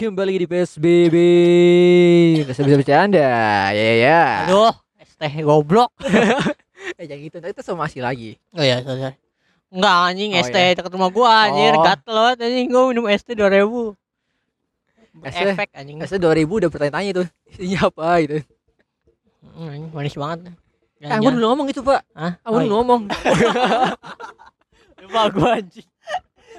kembali di PSBB. Nggak bisa bisa bercanda. Ya ya ya. Aduh, es teh goblok. Eh jangan gitu, itu somasi lagi. Oh iya, sorry. sorry. Enggak anjing Oh, es teh dekat rumah gua anjir, Oh. gatel banget anjing gua minum es teh 2000. Es teh- Efek anjing. Biasanya 2000 udah bertanya-tanya tuh. Isinya apa gitu. Hmm, anjing, manis banget. Eh, aku dulu ngomong itu, Pak. Hah? Aku Oh, dulu iya. ngomong. Lupa gua anjing.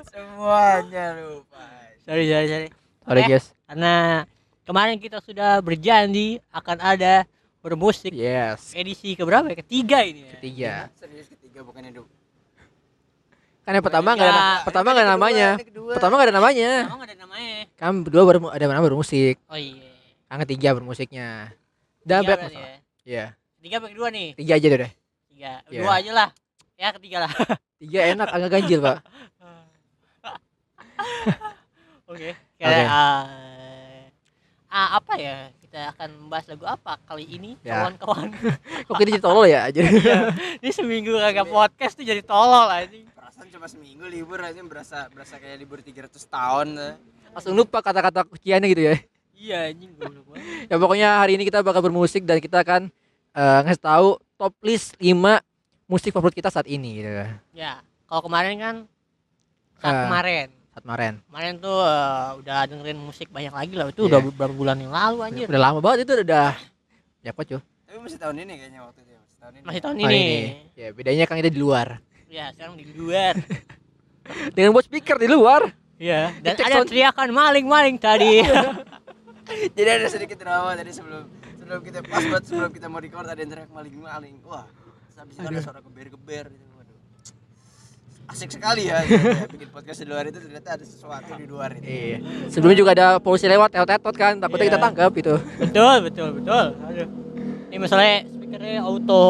Semuanya lupa. Sorry, sorry, sorry. Sorry, Eh. guys. Karena kemarin kita sudah berjanji akan ada bermusik Yes. edisi keberapa ya? Ketiga ini ya. Ketiga. Serius ketiga bukan hidup. Kan yang pertama enggak ada pertama enggak ada namanya. Pertama enggak ada namanya. Emang nggak ada namanya. Kan berdua baru ada nama bermusik. Oh iya. Yang ketiga bermusiknya. Dan berarti masalah. ya. Iya. Tiga apa kedua nih? Tiga aja deh. Tiga. Iya. Dua aja lah. Ya ketiga lah. Tiga enak agak ganjil, Pak. Oke. Oke. Kayak eh, ah, apa ya? Kita akan membahas lagu apa kali ini, Ya. kawan-kawan? Kok kita jadi tolol ya aja. ini seminggu kagak podcast tuh jadi tolol anjing. Perasaan cuma seminggu libur aja berasa berasa kayak libur 300 tahun. eh. Langsung lupa kata-kata kuciannya gitu ya. Iya anjing. Ya pokoknya hari ini kita bakal bermusik dan kita akan eh, ngasih tahu top list 5 musik favorit kita saat ini gitu. Ya, kalau kemarin kan saat Ah. kemarin. Kemarin. Kemarin tuh eh, udah dengerin musik banyak lagi lah. Itu Iya. udah beberapa bulan yang lalu anjir. Udah lama banget itu udah ya kok cuy. Tapi masih tahun ini kayaknya waktu itu. ya, Masih tahun ini. Masih tahun Tahun ini. Ya bedanya kan kita di luar. Ya, sekarang di luar. Dengan buat speaker di luar. Iya, dan Cek ada sound. teriakan maling-maling tadi. Jadi ada sedikit drama tadi sebelum sebelum kita pas buat sebelum kita mau record ada yang teriak maling-maling. Wah, habis itu ada suara geber-geber gitu. Asik sekali ya ternyata bikin podcast di luar itu ternyata ada sesuatu di luar itu. Iya. Sebelumnya juga ada polisi lewat tetot kan takutnya Iya. kita tangkap itu. betul, betul, betul. Aduh. Ini masalahnya speakernya auto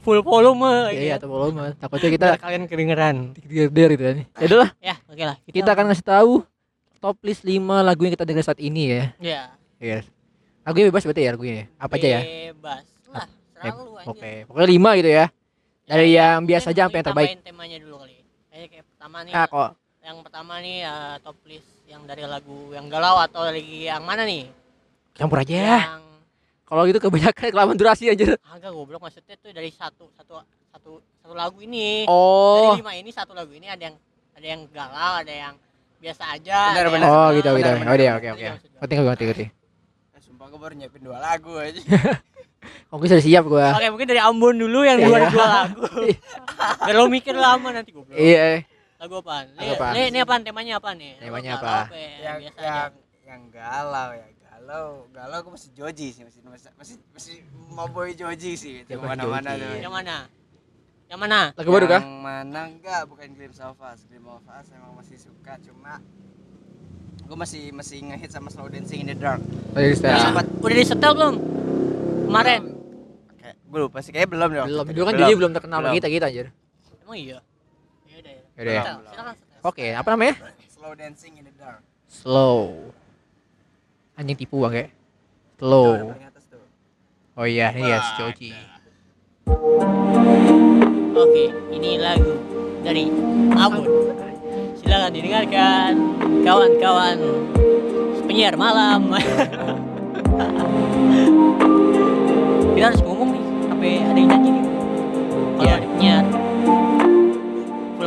full volume Iya, iya gitu. atau volume. Takutnya kita Biar kalian kedengeran. digeder gitu kan. Ya udahlah, Ya, oke lah. kita akan ngasih tahu top list 5 lagu yang kita dengar saat ini ya. ya. Yes. Lagunya bebas berarti ya lagunya ya? Apa aja ya? Bebas. Lah, serah lu anjir. Oke, pokoknya 5 gitu ya. Dari yang biasa aja sampai yang terbaik. Temanya dulu kali. Kayaknya kayak pertama nih. Ah kok Yang pertama nih eh, top list yang dari lagu yang galau atau lagi yang mana nih? campur aja. Yang Kalau gitu kebanyakan kelamaan durasi aja. agak goblok maksudnya tuh dari satu satu satu satu lagu ini. Oh. Dari lima ini satu lagu ini ada yang ada yang galau, ada yang biasa aja. Benar, benar. Oh gitu gitu. Oh dia oke oke. maksud gua? Ngerti nggak ngerti ngerti. Eh, Sumpah gue baru nyiapin dua lagu aja. Oke sudah siap gua. Oke, mungkin dari Ambon dulu yang dua Iya. dua lagu. Biar lo mikir lama nanti goblok. Iya. Lagu apaan? Lagu Nih, apaan? nih, ini apaan temanya apa nih? Temanya apa? ya? yang yang aja. yang galau ya galau galau gue masih Joji sih masih masih masih, masih mau boy Joji sih Ya, itu Boy mana-mana Joji. tuh Yang mana? Yang mana? Lagu baru kah? yang mana enggak bukan Glimpse of Us Glimpse of Us emang masih suka cuma gue masih masih ngehit sama Slow Dancing in the Dark Oh, Udah, setel. sempat- udah disetel belum? Kemarin. kayak gue lupa sih kayak belum deh waktu Belum, itu. dulu kan jadi belum terkenal Belum. kita kita anjir. Emang iya. Ya udah ya. Yaudah ya. Setel. Oke, apa namanya? Slow Dancing in the Dark Slow. Anjing tipu bang kayak. Slow. paling atas tuh Oh iya, ini ya Joji. Oke, ini lagu dari Ambon silahkan didengarkan kawan-kawan penyiar malam. Kita harus ngomong nih sampai ada yang nyanyi nih. Kalau ya. ada penyiar. Pukul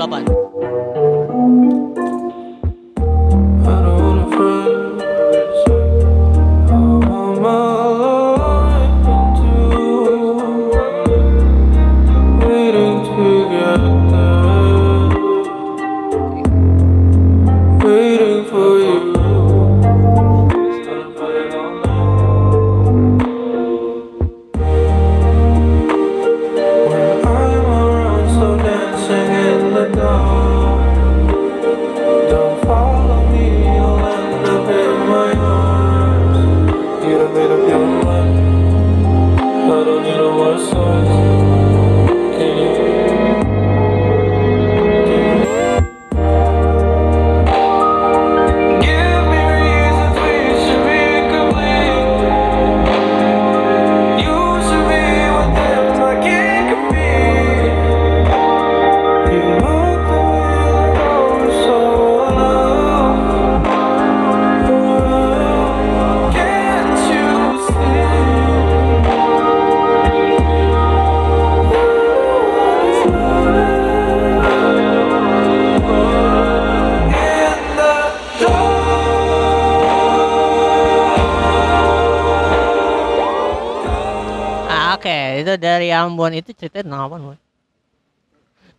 Ambon itu ceritanya tentang apa, Boy?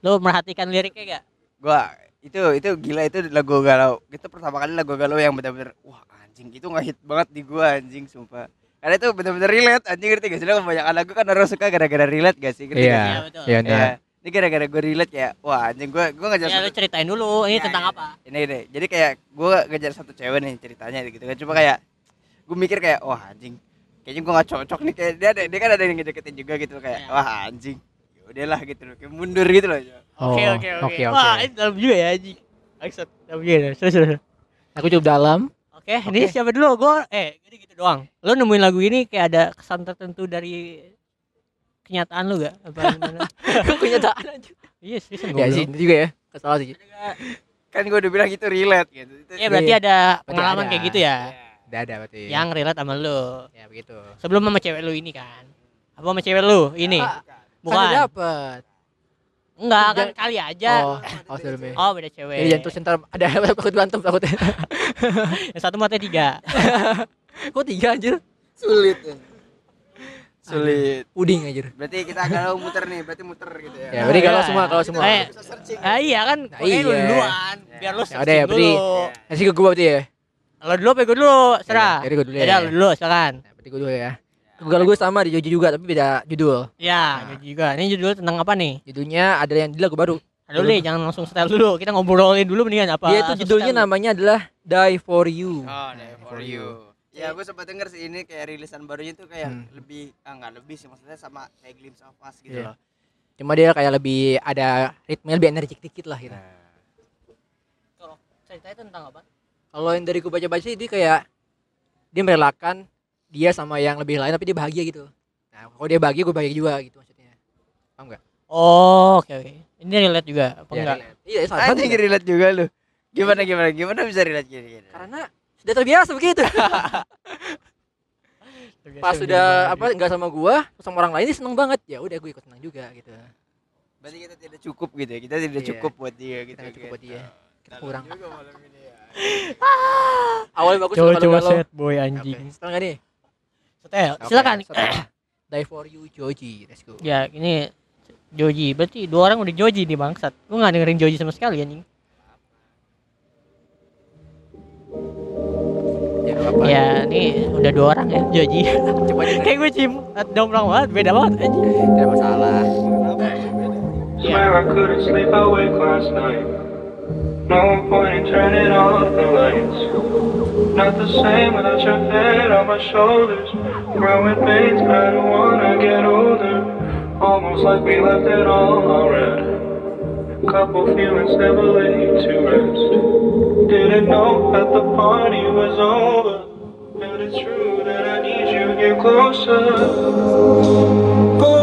Lu merhatikan liriknya gak? Gua itu itu gila itu lagu galau. Itu pertama kali lagu galau yang benar-benar wah anjing itu ngehit banget di gua anjing sumpah. Karena itu benar-benar relate anjing ngerti gak sih? Lo kebanyakan lagu kan orang suka gara-gara relate gak sih? Ngerti Iya. sih? Iya, betul. Iya, Iya. nah. Ini gara-gara gue relate kayak wah anjing gua gua ngejar Ya lu satu ceritain dulu, ini Iya, tentang iya. apa? ini ini jadi kayak gue ngejar satu cewek nih ceritanya gitu kan cuma kayak gue mikir kayak wah anjing kayaknya gue gak cocok nih kayak dia ada dia kan ada yang ngedeketin juga gitu kayak Iya. wah anjing ya udahlah gitu loh kayak mundur gitu loh Oke, Oh, oke, oke. oke, oke. Wah, ini dalam juga ya, Haji. Maksud, dalam juga ya. Terus, terus. Aku cukup dalam. Oke, ini siapa dulu? Gue, eh, jadi gitu doang. Lu nemuin lagu ini kayak ada kesan tertentu dari kenyataan lu gak? Apa gimana? Kenyataan aja. Iya, serius Ya sih, itu juga ya. Kesalahan sih. kan gue udah bilang itu relate gitu itu Iya, berarti Iya. ada pengalaman kayak gitu ya. Udah ada berarti. Yang relate sama lu. ya begitu. Sebelum sama cewek lu ini kan. Apa sama cewek lu ini? Ah, Kan Bukan. dapat. Enggak, kan kali aja. Oh, oh sebelumnya. Oh, beda cewek. Jadi jangan terus ntar ada takut berantem takutnya. Yang satu matanya tiga. Kok tiga anjir? sulit ya. sulit Puding anjir. berarti kita galau muter nih berarti muter gitu ya Ya, berarti kalau semua kalau semua. Eh, ah, iya kan, Nah, iya. duluan. Biar lu Ya udah ya, searching berarti- dulu. Kasih ke gua berarti ya. Lo dulu apa gue dulu? Serah. Ya, jadi gua dulu ya. Yaudah, lu dulu silakan. Nah, berarti gua dulu ya. Google gue sama di Joji juga tapi beda judul. Ya, jadi juga. Ini judul tentang apa nih? Judulnya ada yang di lagu baru. Aduh deh, jangan langsung setel dulu. Kita ngobrolin dulu mendingan apa? Dia itu judulnya dulu. namanya adalah Die for You. oh die for you ya gue sempat denger sih ini kayak rilisan barunya tuh kayak Hmm. lebih ah nggak lebih sih maksudnya sama kayak glimpse of us gitu Iya. loh Cuma dia kayak lebih ada ritmenya lebih energik dikit lah gitu. Kalau ceritanya tentang apa? Kalau yang dari gue baca-baca sih dia kayak dia merelakan dia sama yang lebih lain tapi dia bahagia gitu. Nah, kalau dia bahagia gue bahagia juga gitu maksudnya. Paham enggak? Oh, oke oke. Ini relate juga apa enggak? Iya, salah anjing relate juga lu gimana gimana gimana bisa relate gini, gini. Karena sudah terbiasa begitu. Pas sudah apa enggak sama gua, sama orang lain dia seneng banget. Ya udah gue ikut seneng juga gitu. berarti kita tidak cukup gitu ya kita tidak Iya. cukup buat dia gitu Kita cukup buat gitu. dia. Kita Dalam kurang. juga malam ini ya. Awalnya bagus Coba coba set boy anjing. Oke, Setel nih? Setel. Oke, Silakan. setel. Die for you Joji. Let's go. Ya, ini Joji. Berarti dua orang udah Joji nih bangsat. Gua nggak dengerin Joji sama sekali anjing. Ya apa. Ya, ini udah dua orang ya Joji. Coba. Kayak gue cim domplong banget, beda banget anjing. Tidak masalah. Swear No point in turning off the lights. Not the same without your head on my shoulders. Growing pains, I don't wanna get older. Almost like we left it all already. Couple feelings never laid to rest. Didn't know that the party was over. But it's true that I need you here closer. Burning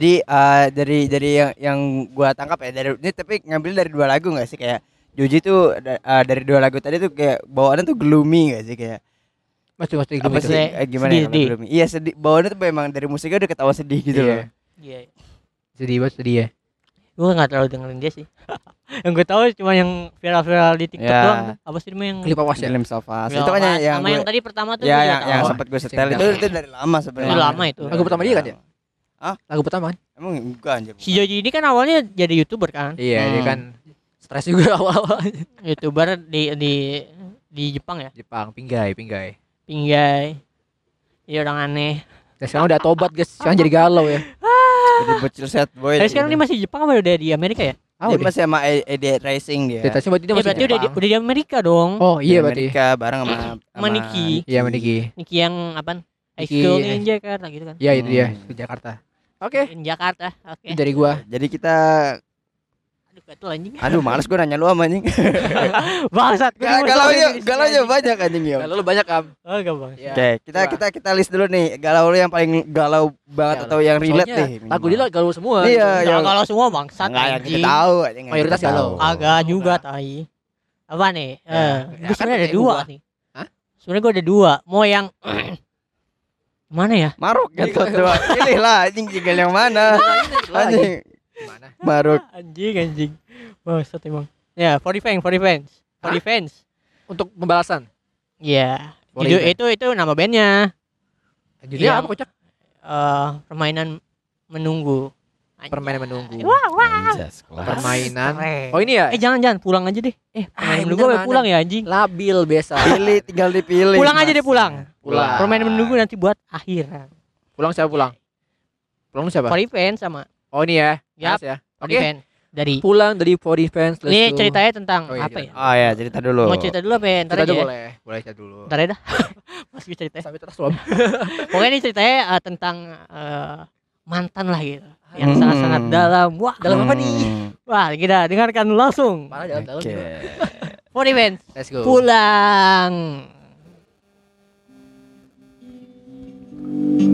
jadi eh, dari dari yang yang gua tangkap ya dari ini tapi ngambil dari dua lagu nggak sih kayak Joji tuh da- eh, dari dua lagu tadi tuh kayak bawaannya tuh gloomy gak sih kayak Mas mas apa gitu. sih eh, gimana ya sedih, kalau sedih. gloomy? Iya sedih. Bawaannya tuh memang dari musiknya udah ketawa sedih gitu Iya. loh. Iya. Sedih banget sedih ya. Gue nggak terlalu dengerin dia sih. yang gue tahu cuma yang viral-viral di TikTok Ya. doang. Apa sih namanya yang Klip awas ya. Viral Itu kan yang yang, sama gua- yang tadi pertama tuh ya gue yang yang tahu. sempat gue setel itu itu dari lama sebenarnya. Itu lama itu. Lagu pertama dia kan ya? Lagu pertama kan? Emang enggak anjir. Si Joji ini kan awalnya jadi youtuber kan. Iya, dia Hmm. kan stres juga awal-awalnya. Youtuber di di di Jepang ya. Jepang, pinggai, pinggai. Pinggai. Iya orang aneh. Dan sekarang udah tobat guys, sekarang jadi galau ya. Jadi bocil set boy. Tapi sekarang dia masih di Jepang apa udah di Amerika ya? Tahu dia masih sama E- Ed Racing dia. Dia berarti dia Ya masih berarti udah di, udah di Amerika dong. Oh Di iya berarti. Amerika bareng sama Sama Niki. Iya Niki. Niki yang apa? High Niki- School in Jakarta gitu kan. Iya itu dia Hmm. di Jakarta. Oke. In Jakarta. Oke. Itu dari gua. Jadi kita Aduh gatel anjing. aduh males gue nanya lu sama anjing. Bangsat. gua Galau sini galau anjing. banyak anjing ya. Lalu banyak am. Oh, enggak bang. Iya. Oke, kita Coba. kita kita list dulu nih galau lu yang paling galau banget Ya, atau yang relate soalnya deh. Lagu dia galau semua. Iya, yang- kalau semua bangsat Enggak yang kita tahu anjing, Mayoritas kita galau. tahu. Agak juga tai. Apa nih? Ya, Eh, ya kan sebenarnya ada dua gua. nih. Hah? Sebenarnya gue ada dua. Mau yang mana ya? Maruk gitu tuh. Pilih lah anjing tinggal yang mana. Anjing. Gimana? Maruk. Anjing anjing. Bangsat emang. Ya, for the fans, for fans. For fans. Untuk pembalasan. Iya. For Judul the itu itu nama bandnya. Judulnya Yang- apa kocak? Eh, permainan menunggu. Anjing. Permainan menunggu. Wah, wah. Permainan. Oh ini ya? Eh jangan jangan pulang aja deh. Eh, Ah, permainan ini menunggu mana? pulang ya anjing. Labil biasa. Pilih tinggal dipilih. Pulang aja Mas. deh pulang. Pulang. Permainan menunggu nanti buat akhir. Pulang siapa pulang? Pulang siapa? Fans sama Oh ini ya. Ya. Oke. fans dari Pulang dari Body Fans. Ini ceritanya tentang Oh iya, apa ya? Oh ya, cerita dulu. Mau cerita dulu apa ya? Ntar Cerita aja dulu ya. boleh. Boleh cerita dulu. Ntar dah. Mas gue ceritanya. Sampai terus suam. Pokoknya ini ceritanya eh, tentang eh, mantan lah gitu. Yang Hmm. sangat-sangat dalam. Wah, Dalam apa nih? Hmm, wah kita dengarkan langsung. Parah dalam-dalam. Oke. For the fans Let's go. pulang. Música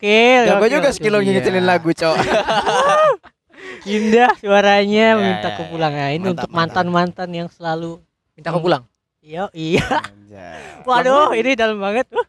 gokil. Jago gokil. juga skill lo Iya. ngingetin lagu, Cok. Indah suaranya Ya, minta ya, kepulangan ya. ini Mantap, untuk mantan-mantan yang selalu Minta kau pulang. iya iya. Waduh, ini dalam banget. Uh,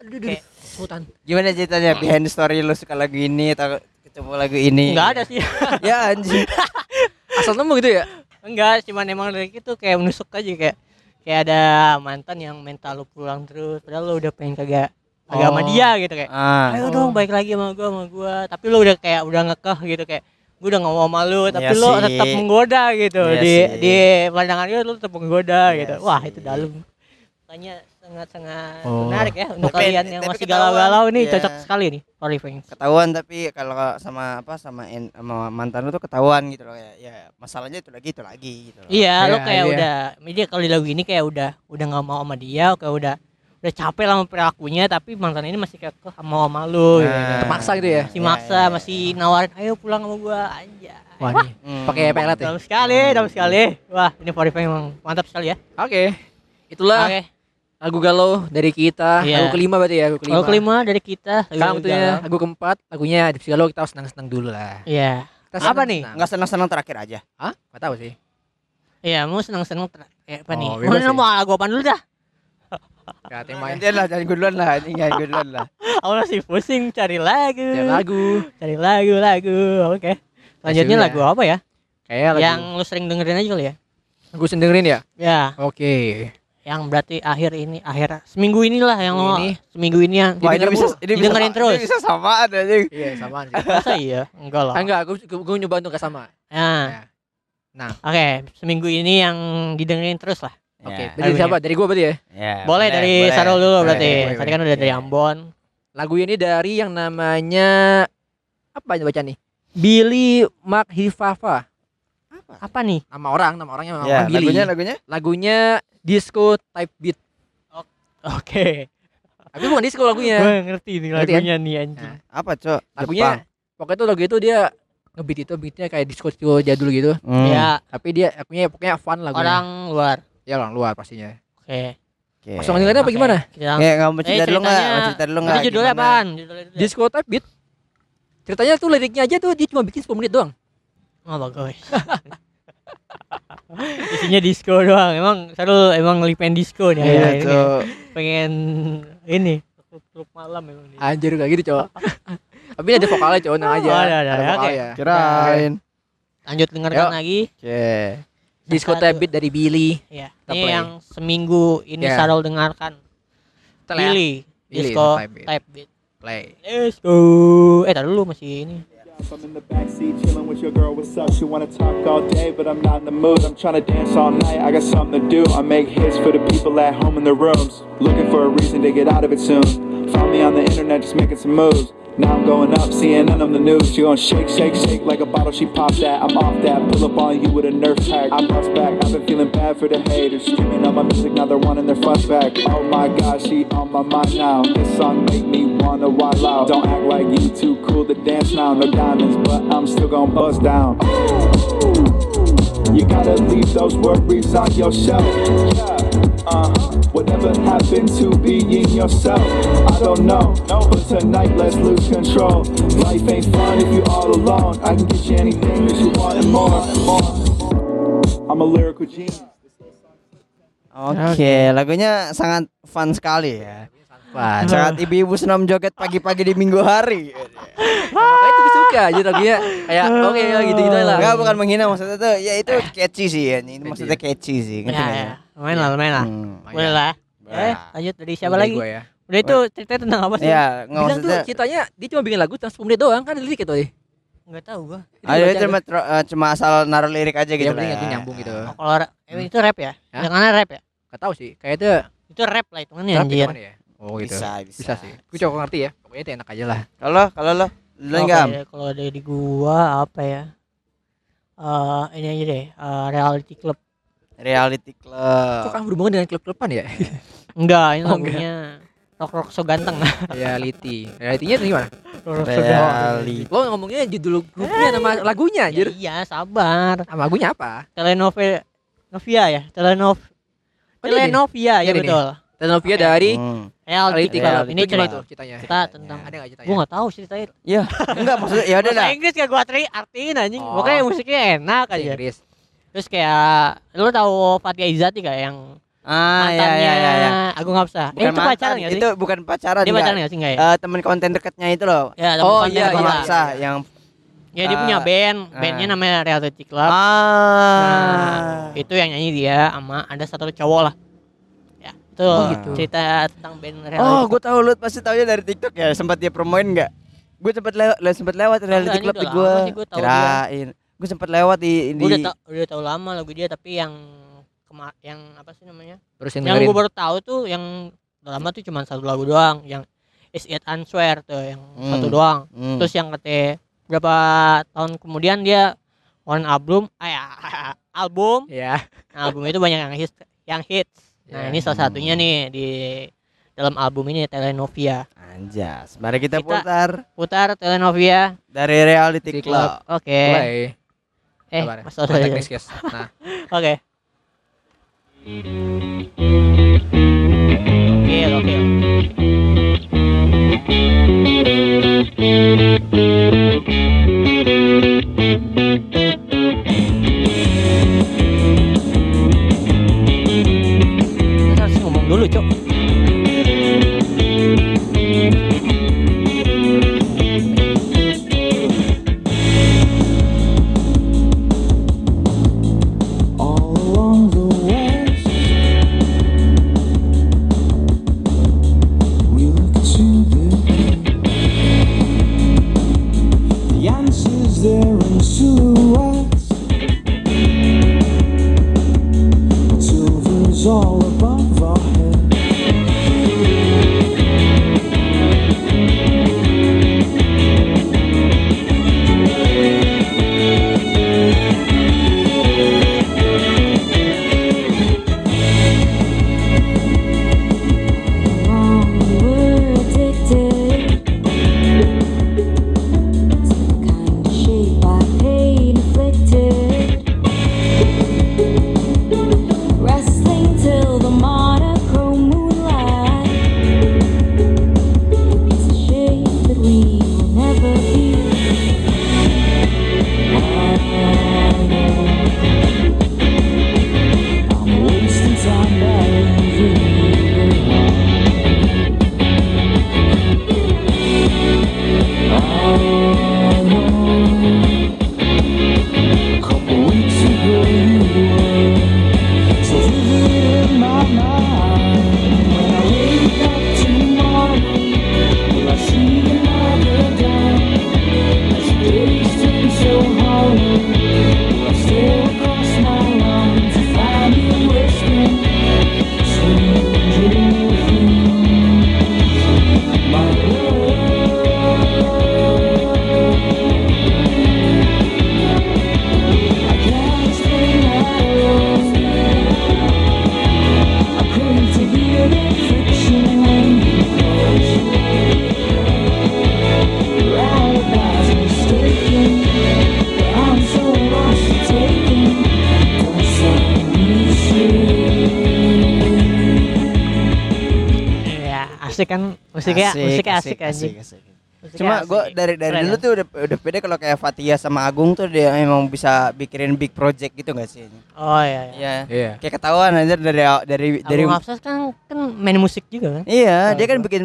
Aduh, aduh, aduh. Sultan. Gimana ceritanya behind story lu suka lagu ini atau ketemu lagu ini? Enggak ada sih. ya anjing. Asal nemu gitu ya? Enggak, cuman emang dari itu kayak menusuk aja kayak kayak ada mantan yang mental lu pulang terus padahal lu udah pengen kagak kagak sama Oh. dia gitu kayak Ah. ayo dong baik lagi sama gua sama gua tapi lu udah kayak udah ngekeh gitu kayak gua udah gak mau sama lu tapi Iya lu sih. tetap menggoda gitu Iya di sih. di pandangan dia lu tetap menggoda Iya gitu wah sih. itu dalam makanya sangat-sangat Oh. menarik ya untuk Tapi- kalian yang tapi masih galau-galau ini iya. cocok sekali nih Sorry Fans Ketahuan tapi kalau sama apa sama en- sama mantan lu tuh ketahuan gitu loh ya. Ya masalahnya itu lagi itu lagi gitu loh. Iya, lo Iya, kayak iya. udah dia kalau di lagu ini kayak udah udah nggak mau sama dia, kayak udah udah capek lah sama perilakunya, tapi mantan ini masih kayak "Kok mau sama lu, gitu. Nah, Maksa gitu ya? masih iya, maksa, iya, masih nawarin, ayo pulang sama gua, aja. Wah, nih. Hmm. Pakai pelet ya? Dalam sekali, dalam sekali. Wah, ini Forify memang mantap sekali ya. Oke. Itulah Oke. lagu galau dari kita. Iya. Lagu kelima berarti ya, lagu kelima. Lagu kelima dari kita. Sekarang lagu waktunya galau. lagu keempat, lagunya di galau kita harus senang-senang dulu lah. Iya. Kita Apa nih? senang-senang. Enggak senang-senang terakhir aja. Hah? Gak tahu sih. Iya, mau seneng-seneng ter- kayak apa Oh, nih? Mau mau lagu apa dulu dah? Temanya. Gantian lah, jangan gue duluan lah, anjing jangan gue duluan lah. Aku masih pusing cari lagu. Ya lagu. Cari lagu, lagu. Oke. Selanjutnya sudah. lagu apa ya? Kayak lagu. Yang lu sering dengerin aja kali ya? Gue dengerin ya. Ya, Oke. yang berarti akhir ini akhir seminggu inilah yang lo Ini. seminggu ini yang Wah, ini bisa ini bisa didengerin terus. Ini bisa samaan anjing. Iya, samaan sih. Masa iya? Enggak lah. Ah, enggak, gue gue nyoba untuk gak sama. Nah, Ya. Nah, oke, seminggu ini yang didengerin terus lah. Oke. Ya. Dari siapa? Dari gue berarti ya. Ya, boleh, dari Sarul dulu Boleh, berarti. boleh, Tadi kan udah dari Iya. Ambon. Lagu ini dari yang namanya apa aja baca nih? Billy Makhifafa. Apa nih? Nama orang, nama orangnya nama Ya, orang Billy. lagunya lagunya Lagunya disco type beat. Oke. Tapi bukan disco lagunya. Gue ngerti nih Ngerti kan? lagunya nih anjing. Nah, apa, Cok? lagunya pokoknya tuh lagu itu dia ngebeat itu beatnya kayak disco disco jadul gitu. Hmm. Ya, Tapi dia lagunya pokoknya fun lagunya. orang luar. Ya orang luar pastinya. Oke. Oke. Langsung dengerin apa gimana? Kayak enggak mau Eh, cerita dulu enggak? ceritanya- Mau cerita dulu enggak? Nanti judulnya Gimana? apaan? Judulnya. Disco type beat. Ceritanya tuh liriknya aja tuh dia cuma bikin 10 menit doang. Oh bagus. Isinya disco doang. Emang seru emang lagi pengen disco nih. Iya, ini. Cok. Pengen ini klub malam emang nih. Anjir kayak gitu, cowok. Tapi ada vokalnya, cowok, tenang aja. Oh, ada, ada, oke. vokalnya. Kirain. Lanjut dengarkan Yuk. lagi. Oke. Disco beat dari Billy. Ya. Ini play. yang seminggu ini Ya. Sarul dengarkan. Lihat. Billy. Billy, Disco type beat. type beat. Play. Let's go. Eh, tadi dulu masih ini. I'm in the backseat chilling with your girl. What's up? She wanna talk all day, but I'm not in the mood. I'm trying to dance all night. I got something to do. I make hits for the people at home in their rooms, looking for a reason to get out of it soon. Found me on the internet, just making some moves. Now I'm going up, CNN on the news. She gon' shake, shake, shake like a bottle. She popped that. I'm off that. Pull up on you with a nerf pack. I bust back. I've been feeling bad for the haters. Screaming on my music, now they're wanting their fuss back. Oh my god, she on my mind now. This song make me wanna wild out. Don't act like you too cool to dance now. No diamonds, but I'm still gon' bust down. You gotta leave those worries on your shelf. Yeah, uh. Whatever happened to being yourself? I don't know. But tonight, let's lose control. Life ain't fun if you all alone. I can get you anything that you want and more. more. I'm a lyrical genius. Oke, lagunya sangat fun sekali ya. Wah, Sangat ibu-ibu senam joget pagi-pagi di minggu hari. makanya tuh gue suka aja lagunya kayak oke ya gitu-gitu lah. Enggak bukan menghina maksudnya tuh ya itu catchy sih ya. Ini maksudnya catchy sih. Ya, nggak ya. Lumayan lah, lumayan lah. Hmm. Boleh lah. Eh, lanjut dari siapa lagi? gua ya. Udah itu ceritanya tentang apa sih? Ya, nggak Bilang tuh maksudnya. ceritanya dia cuma bikin lagu 10 menit doang kan lirik itu. Enggak tahu gua. Itu cuma tro- eh, cuma asal naruh lirik aja gitu Yang lah. penting ya. itu nyambung gitu. Oh, kalau ra- eh, itu rap ya? Hah? Jangan rap ya? Gak tahu sih, kayak itu Itu rap lah hitungannya tapi anjir. ya? Oh gitu. Bisa, bisa. Bisa sih. Gue coba ngerti ya. Pokoknya itu enak aja lah. Kalau kalau lo enggak? kalau dari gua apa ya? Eh ini aja deh, eh, reality club. Reality Kok Club. kan berhubungan dengan klub-kluban ya? Enggak, ini Oh, enggak. lagunya Rock Rock So Ganteng. Reality. Realitinya tuh gimana? Rock Rock So Ganteng. Reality. Lo ngomongnya judul grupnya nama lagunya Ya, anjir. iya, sabar. Nama lagunya apa? Telenovela Novia ya? Telenov Oh. Telenovia ya Ini nih. betul. Telenovia Oke. dari Hmm. Reality Reality club. Club. Ini Itu gimana cerita ceritanya? kita tentang Ada nggak ceritanya? gua nggak tahu sih ceritanya. Ya, enggak maksudnya ya udah dah. Bahasa Inggris gak gua arti artiin anjing. Oh. Pokoknya musiknya enak aja. Inggris. Terus kayak lu tahu Fatia Izati kayak yang Ah, ya mantannya ya ya ya. Agung Hapsa. Eh, Bukan itu mantan, pacaran nggak sih? Itu bukan pacaran. Dia enggak. pacaran nggak sih enggak ya? Eh, temen konten dekatnya itu loh. Ya, oh, iya, Abang iya. Hamzah iya. yang Ya dia punya Ah, band, ah. bandnya namanya Reality Club. ah. Nah, itu yang nyanyi dia sama ada satu cowok lah. Itu Oh, gitu. cerita tentang band Reality Oh, gue tahu lu pasti taunya dari TikTok ya. Sempat dia promoin enggak? Gue sempat lewat, sempat lewat reality club di gue. tahu. Kirain. Gue sempat lewat di di Gua udah tau, udah tahu lama lagu dia tapi yang kema yang apa sih namanya? Terusin yang gue baru tahu tuh yang udah lama tuh cuma satu lagu doang yang Is It Answer tuh yang Hmm. satu doang. Hmm. Terus yang kete berapa tahun kemudian dia on album ah, ya, album Ya. Nah, album itu banyak yang hits yang hits. Nah, Ya. ini salah satunya nih di dalam album ini Telenovia. Anjas. Mari kita, Kita- putar Putar Telenovia. dari reality Di club. Oke. Mulai. Eh, Sabar ya. Mas Odo. teknis, guys. Nah, Oke. Oke, oke. Musiknya, musiknya asik, anjing. asik. Musiknya Cuma asik. gue dari dari Keren dulu kan? tuh udah udah pede kalau kayak Fatia sama Agung tuh dia emang bisa bikinin big project gitu gak sih? Oh iya. iya. Iya. iya. Kayak ketahuan aja dari dari dari Agung Hafsas kan kan main musik juga kan? Iya, dia Oh, kan bikin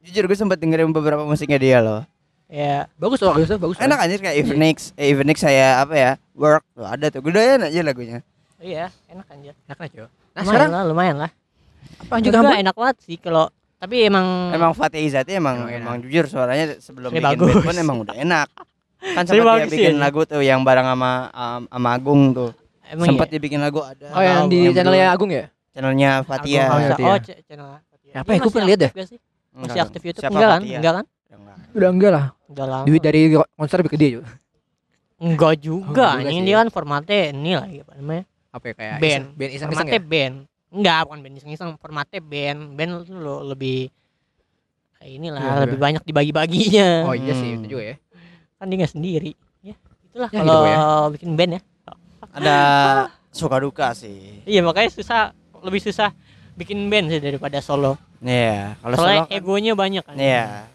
jujur gue sempat dengerin beberapa musiknya dia loh. Ya. Bagus loh, bagusnya bagus. Enak anjir kayak Evenix, eh, Evenix saya apa ya? Work tuh ada tuh. Gue doyan aja lagunya. Iya, enak anjir. Enak aja. Nah, lumayan sekarang lah, lumayan lah. apa Juga enak banget sih kalau tapi emang Emang Fatih Izati emang Emang emang jujur suaranya sebelum Ini bikin bagus. band pun emang udah enak. Kan Ini sempat dia bikin ya. lagu tuh yang bareng sama um, sama Agung tuh. emang sempat iya. dia bikin lagu ada. Oh, yang di Yang channelnya. Agung ya? channelnya Agung Fatia. Hafsas. Fatia. Oh, ch- channel Fatia. Apa Dia ya? Gua pernah masih lihat sih? Masih aktif YouTube Siapa enggak kan? Enggak kan? Udah enggak lah. Udah lama. Duit dari konser lebih gede juga. Enggak Oh, juga, sih. dia kan formatnya ini lagi apa namanya? Apa ya kayak Band. band iseng-iseng Formatnya ya? band. Enggak, bukan band iseng-iseng, formatnya band. Band itu lo lebih kayak inilah Iya, lebih iya. banyak dibagi-baginya. Oh iya sih, Hmm. itu juga ya. Kan dia nggak sendiri. Ya, itulah Ya, kalau gitu, ya. bikin band ya. Ada suka duka sih. Iya, makanya susah lebih susah bikin band sih daripada solo. Iya, kalau solo Soalnya kan- egonya banyak kan. Iya.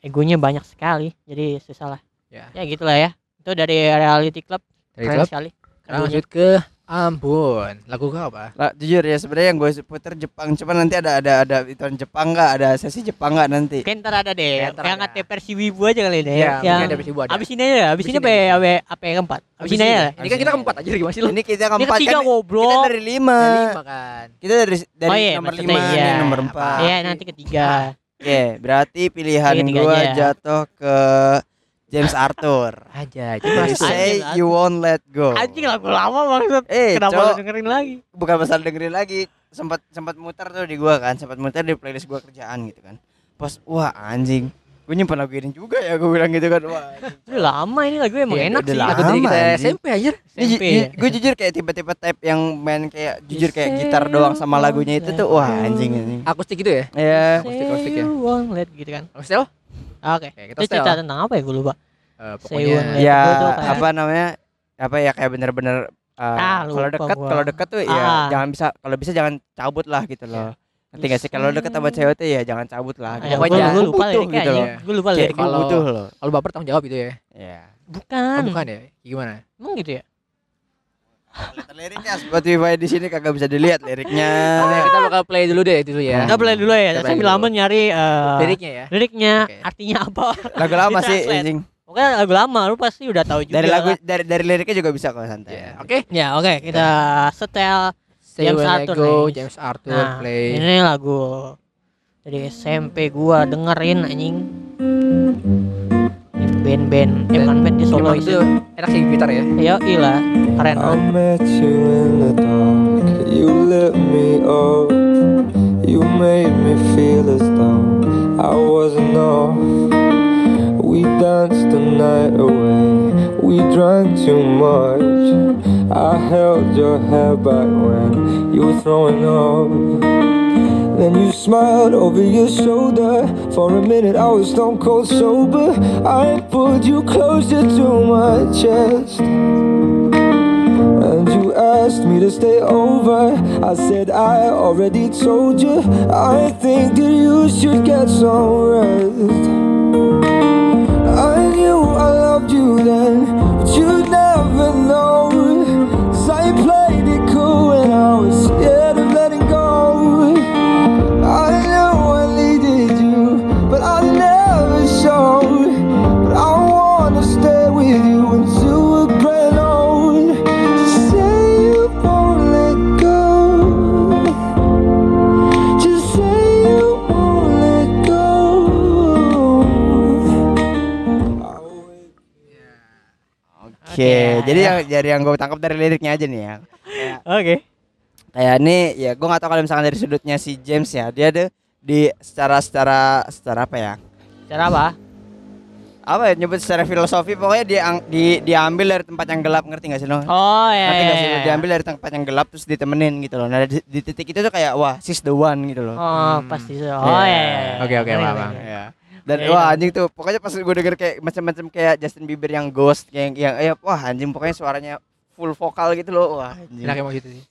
Egonya banyak sekali, jadi susah lah. Ya. Ya gitulah ya. Itu dari reality club. Dari Keren klub. sekali. Lanjut ke Ambon. Lagu kau apa? Lah, jujur ya sebenarnya yang gue puter Jepang, cuma nanti ada ada ada itu Jepang nggak, ada sesi Jepang nggak nanti. Mungkin ntar ada deh. Ya, ntar yang ada. versi Wibu aja kali deh. Iya, yang ada versi Wibu ada. Abis ini aja, abis Abis ini ini apa apa apa yang keempat? Abis ini aja. Ini kan kita keempat aja gimana sih lu? Ini kita Ini keempat ketiga kan. goblok. Kita dari lima. Lima kan. Kita dari dari Oh iya, nomor lima iya. nih nomor empat. Iya, nanti ketiga. Oke, berarti pilihan gua aja. jatuh ke James Arthur. Aja. You Coba say Anjing, you won't let go. Anjing lagu lama maksud. Eh, Kenapa lu dengerin lagi? bukan masalah dengerin lagi sempat sempat muter tuh di gua kan sempat muter di playlist gua kerjaan gitu kan pas wah anjing gue nyimpan lagu ini juga ya gue bilang gitu kan wah. Udah lama ini lagu emang Iya, enak sih. lama. lagu dari kita anjing. SMP aja. ini SMP ya. gue jujur kayak tiba-tiba type yang main kayak jujur kayak gitar doang sama lagunya itu tuh wah anjing anjing Akustik gitu ya? ya Akustik-akustik ya. Say you won't let gitu kan. Stel? Oke. Oke, kita Itu cerita tentang apa ya gue lupa. Eh, won't pokoknya ya tuh kayak- apa namanya apa ya kayak bener-bener uh, Ah, kalau dekat kalau dekat tuh ya Ah. jangan bisa kalau bisa jangan cabut lah gitu loh nanti gak sih kalau deket sama cewek tuh ya jangan cabut lah Ya, gitu. pokoknya gue jangan lupa butuh gitu loh. Gue lupa gue Kalau- butuh loh kalau baper tanggung jawab gitu ya. ya Bukan. Oh, bukan ya? Gimana? Emang gitu ya? liriknya Spotify di sini kagak bisa dilihat liriknya kita bakal play dulu deh dulu ya. Kita play dulu ya. Sambil dulu. lama nyari eh, Liriknya ya. liriknya artinya apa. lagu lama sih anjing Pokoknya lagu lama lu pasti udah tahu juga. dari lagu lah. dari dari liriknya juga bisa kok santai Ya, Oke. Ya, oke, kita setel Say James Arthur Go, nih. James Arthur Nah, play. ini lagu dari SMP gua dengerin anjing. Ini band-band, eh bukan band dia Emang solois. itu enak sih gitar ya. Ya ilah, keren. I met you in the dark. You lit me up. You made me feel as though I wasn't off. We danced the night away. We drank too much. I held your hair back when you were throwing up. Then you smiled over your shoulder. For a minute, I was stone cold sober. I pulled you closer to my chest. And you asked me to stay over. I said, I already told you. I think that you should get some rest. I knew I loved you then, jadi yang dari yang gue tangkap dari liriknya aja nih ya Oke. kayak ini ya gue nggak tahu kalau misalkan dari sudutnya si James ya dia tuh di secara secara secara apa ya Cara apa? apa ya nyebut secara filosofi pokoknya dia di diambil dari tempat yang gelap ngerti gak sih lo Oh ya. ngerti ya, gak sih lo ya. diambil dari tempat yang gelap terus ditemenin gitu loh nah di, di titik itu tuh kayak wah she's the one gitu loh Oh, pasti. Oh ya. ya, ya. Oke, oke, paham, ya dan Ya, wah iya. anjing tuh pokoknya pas gue denger kayak macam-macam kayak Justin Bieber yang ghost yang yang ya wah anjing pokoknya suaranya full vokal gitu loh wah anjing. Enak emang gitu sih.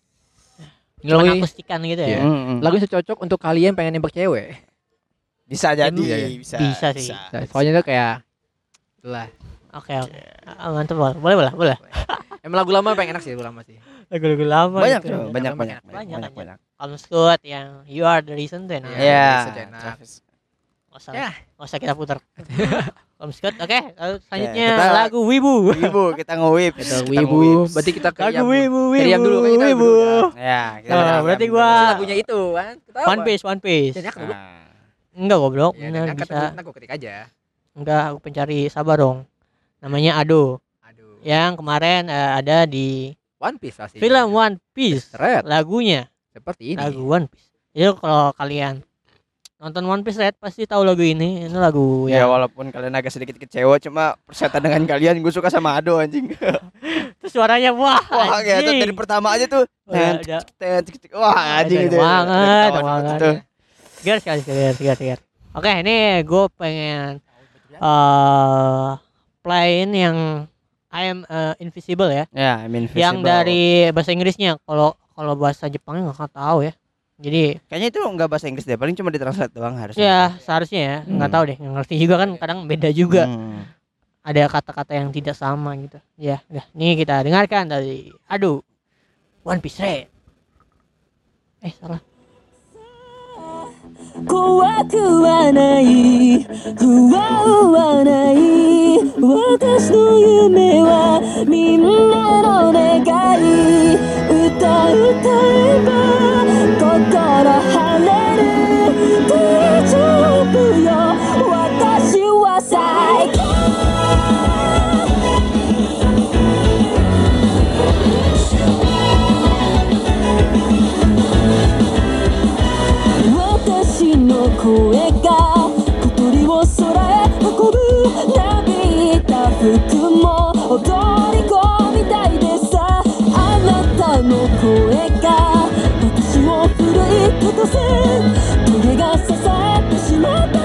Cuman lagu, akustikan gitu ya. Mm, mm. lagu yang cocok untuk kalian pengen nembak cewek. bisa jadi Iya, iya. bisa Bisa sih. Nah, Soalnya tuh kayak lah. Oke, oke. Ah, Mantap, boleh, boleh, boleh, boleh. Emang lagu lama pengen enak sih lagu lama sih. Lagu-lagu lama banyak tuh banyak Banyak, banyak banyak, banyak banyak. banyak Calm Scott yang You Are the Reason tuh enak. Iya. ya bisa enak. Travis. Nggak usah, Ya. nggak usah kita putar. Calm Scott, oke. Lalu selanjutnya kita- lagu Wibu. Wibu kita nge-whip Kita wibu, berarti kita ke Lagu Wibu, Wibu, yang dulu kita Wibu. dah. ya kita Nah, berarti gua- lagunya itu kan. Ketawa. One Piece, One Piece. Jadi aku dulu. Nah, Enggak goblok, Ya, angkat bisa. aku ketik aja. Enggak, aku pencari sabar dong. Namanya Ado. Aduh. Yang kemarin eh, ada di One Piece pasti. film One Piece. Red Lagunya seperti ini. lagu One Piece. Jadi kalau kalian nonton One Piece Red pasti tahu lagu ini. Ini lagu ya ya. walaupun kalian agak sedikit kecewa cuma persetan dengan kalian gue suka sama Ado anjing Terus suaranya wah. wah kayak tuh anjing. dari pertama aja tuh Udah, tet, udah. tet, tet, tet. wah anjing itu banget, banget. tuh. Segar sekali, segar, segar, segar. Oke, ini gue pengen eh playin yang I am eh, invisible ya. ya I mean Yang dari bahasa Inggrisnya. Kalau kalau bahasa Jepangnya nggak tahu ya. Jadi Kayaknya itu nggak bahasa Inggris deh, paling cuma ditranslate doang harusnya. ya seharusnya ya. Nggak tahu deh nggak ngerti juga kan kadang beda juga. Hmm. ada kata-kata yang tidak sama gitu. Ya udah nih kita dengarkan dari aduh One Piece Red. Eh salah 怖くはない。不安はない。私の夢はみんなの願い。歌歌えば心晴れる。大丈夫よ。私の声が小鳥を空へ運ぶなびいた服も踊り子みたいでさあなたの声が私を奮い立たせ棘が支えてしまった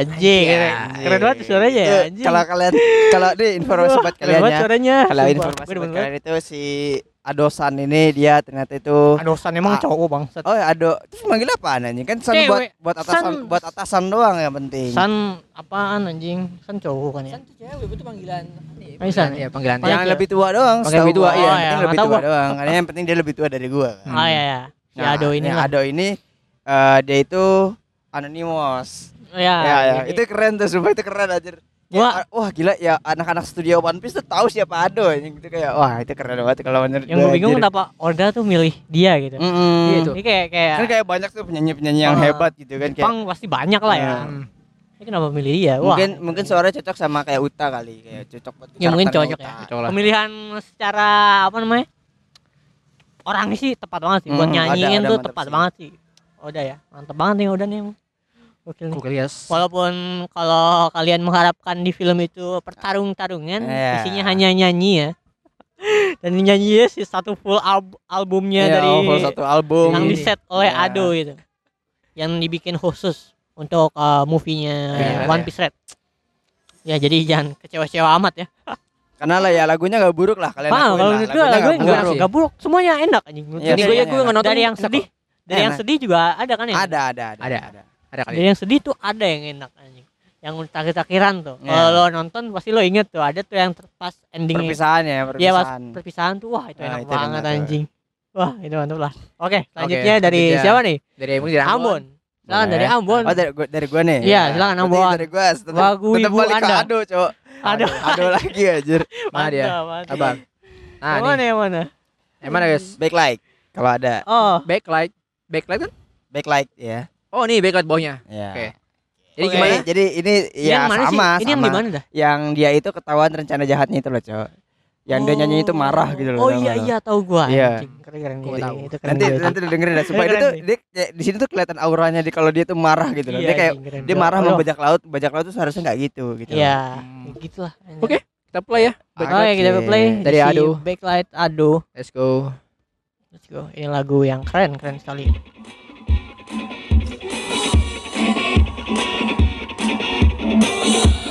anjing Ya, keren, keren banget suaranya ya anjing Kalau kalian kalau di informasi buat keren kalian banget ya. suaranya Kalau informasi gue buat kalian itu si Adosan ini dia ternyata itu adosan emang Ah. cowok bang Oh ya Ado, terus manggil apa anjing? Kan san Cewek. buat buat atasan San- buat atasan doang yang penting. san apaan anjing san cowok kan ya San tuh cewek itu panggilan Oh, iya, San. ya panggilan yang lebih tua doang. Setahu lebih tua, iya. Yang Oh, penting ya, lebih tua gua. doang. Karena yang penting dia lebih tua dari gua. kan. ah ya ya si Nah, ado ini yang Ado ini eh, dia itu anonymous. Ya, ya, ya. jadi- Itu keren tuh, sumpah itu keren aja. Wah. wah gila ya anak-anak studio One Piece tuh tahu siapa Ado anjing gitu kayak wah itu keren banget kalau menurut yang gue bingung kenapa Oda tuh milih dia gitu Mm-mm. Iya itu. ini kayak kayak Kan kayak banyak tuh penyanyi-penyanyi yang Ah, hebat gitu kan kayak Jepang pasti banyak lah ya Hmm. ini kenapa milih dia wah mungkin mungkin suaranya cocok sama kayak Uta kali kayak cocok buat ya mungkin cocok ya Uta. Cocok lah. pemilihan secara apa namanya orangnya sih tepat banget sih buat Hmm, nyanyiin tuh tepat sih. banget sih Oda ya mantep banget nih Oda nih ya. Walaupun kalau kalian mengharapkan di film itu pertarung-tarungan, Iya. isinya hanya nyanyi ya. Dan nyanyi si satu full alb- albumnya Iya, dari full satu album yang di set oleh Iya. Ado gitu. Yang dibikin khusus untuk uh, movie-nya Iya, One iya. Piece Red. Ya jadi jangan kecewa-kecewa amat ya. karena lah ya lagunya gak buruk lah kalian Ah, akuin kalau menurut lagunya enggak buruk sih. enggak buruk. Semuanya enak anjing. Iya, Jadi gue nonton. dari yang sedih, dari yang Enak. sedih juga ada kan ya? ada ada ada Ada. Ada kali. Dari yang sedih tuh ada yang enak anjing. Yang takir-takiran tuh. Iya. Kalau lo nonton pasti lo inget tuh ada tuh yang terpas endingnya. perpisahan ya Iya pas perpisahan perpisahan tuh wah itu Ah, enak itu banget enak tuh. anjing. Wah itu mantap lah. Oke selanjutnya Oke, dari selanjutnya. siapa nih? Dari dari Ambon. Silakan dari Ambon. oh dari gua dari gua nih Iya, silakan, Berarti Ambon. dari gua tetap, Lagu tetap ibu balik ke Anda. Ado cowok Ado. Ado lagi anjir Mana dia? Abang. Nah, Yang mana yang mana? Yang mana, guys? backlight kalau ada Oh, Backlight. Backlight kan? backlight ya Oh, nih backlight bawahnya. ya Oke. Jadi Oke. gimana? jadi ini ini ya yang mana sama sih? Ini yang sama. di mana dah? yang dia itu ketahuan rencana jahatnya itu loh cowok yang dia nyanyi itu marah gitu loh Oh iya iya tahu gua. Iya. anjing. Keren keren Gua gitu. tahu. Itu keren nanti nanti dengerin dah sumpah Keren itu dia kayak di sini tuh kelihatan auranya di kalau dia tuh marah gitu loh Iya, dia kayak anjing, keren dia marah Oh, sama bajak laut bajak laut tuh seharusnya nggak gitu gitu Iya, Hmm. gitu lah. anjing. Oke, kita play ya. Oke, kita Oke. play Dari si Ado. Backlight Ado. Let's go. Let's go. Ini lagu yang keren, keren sekali.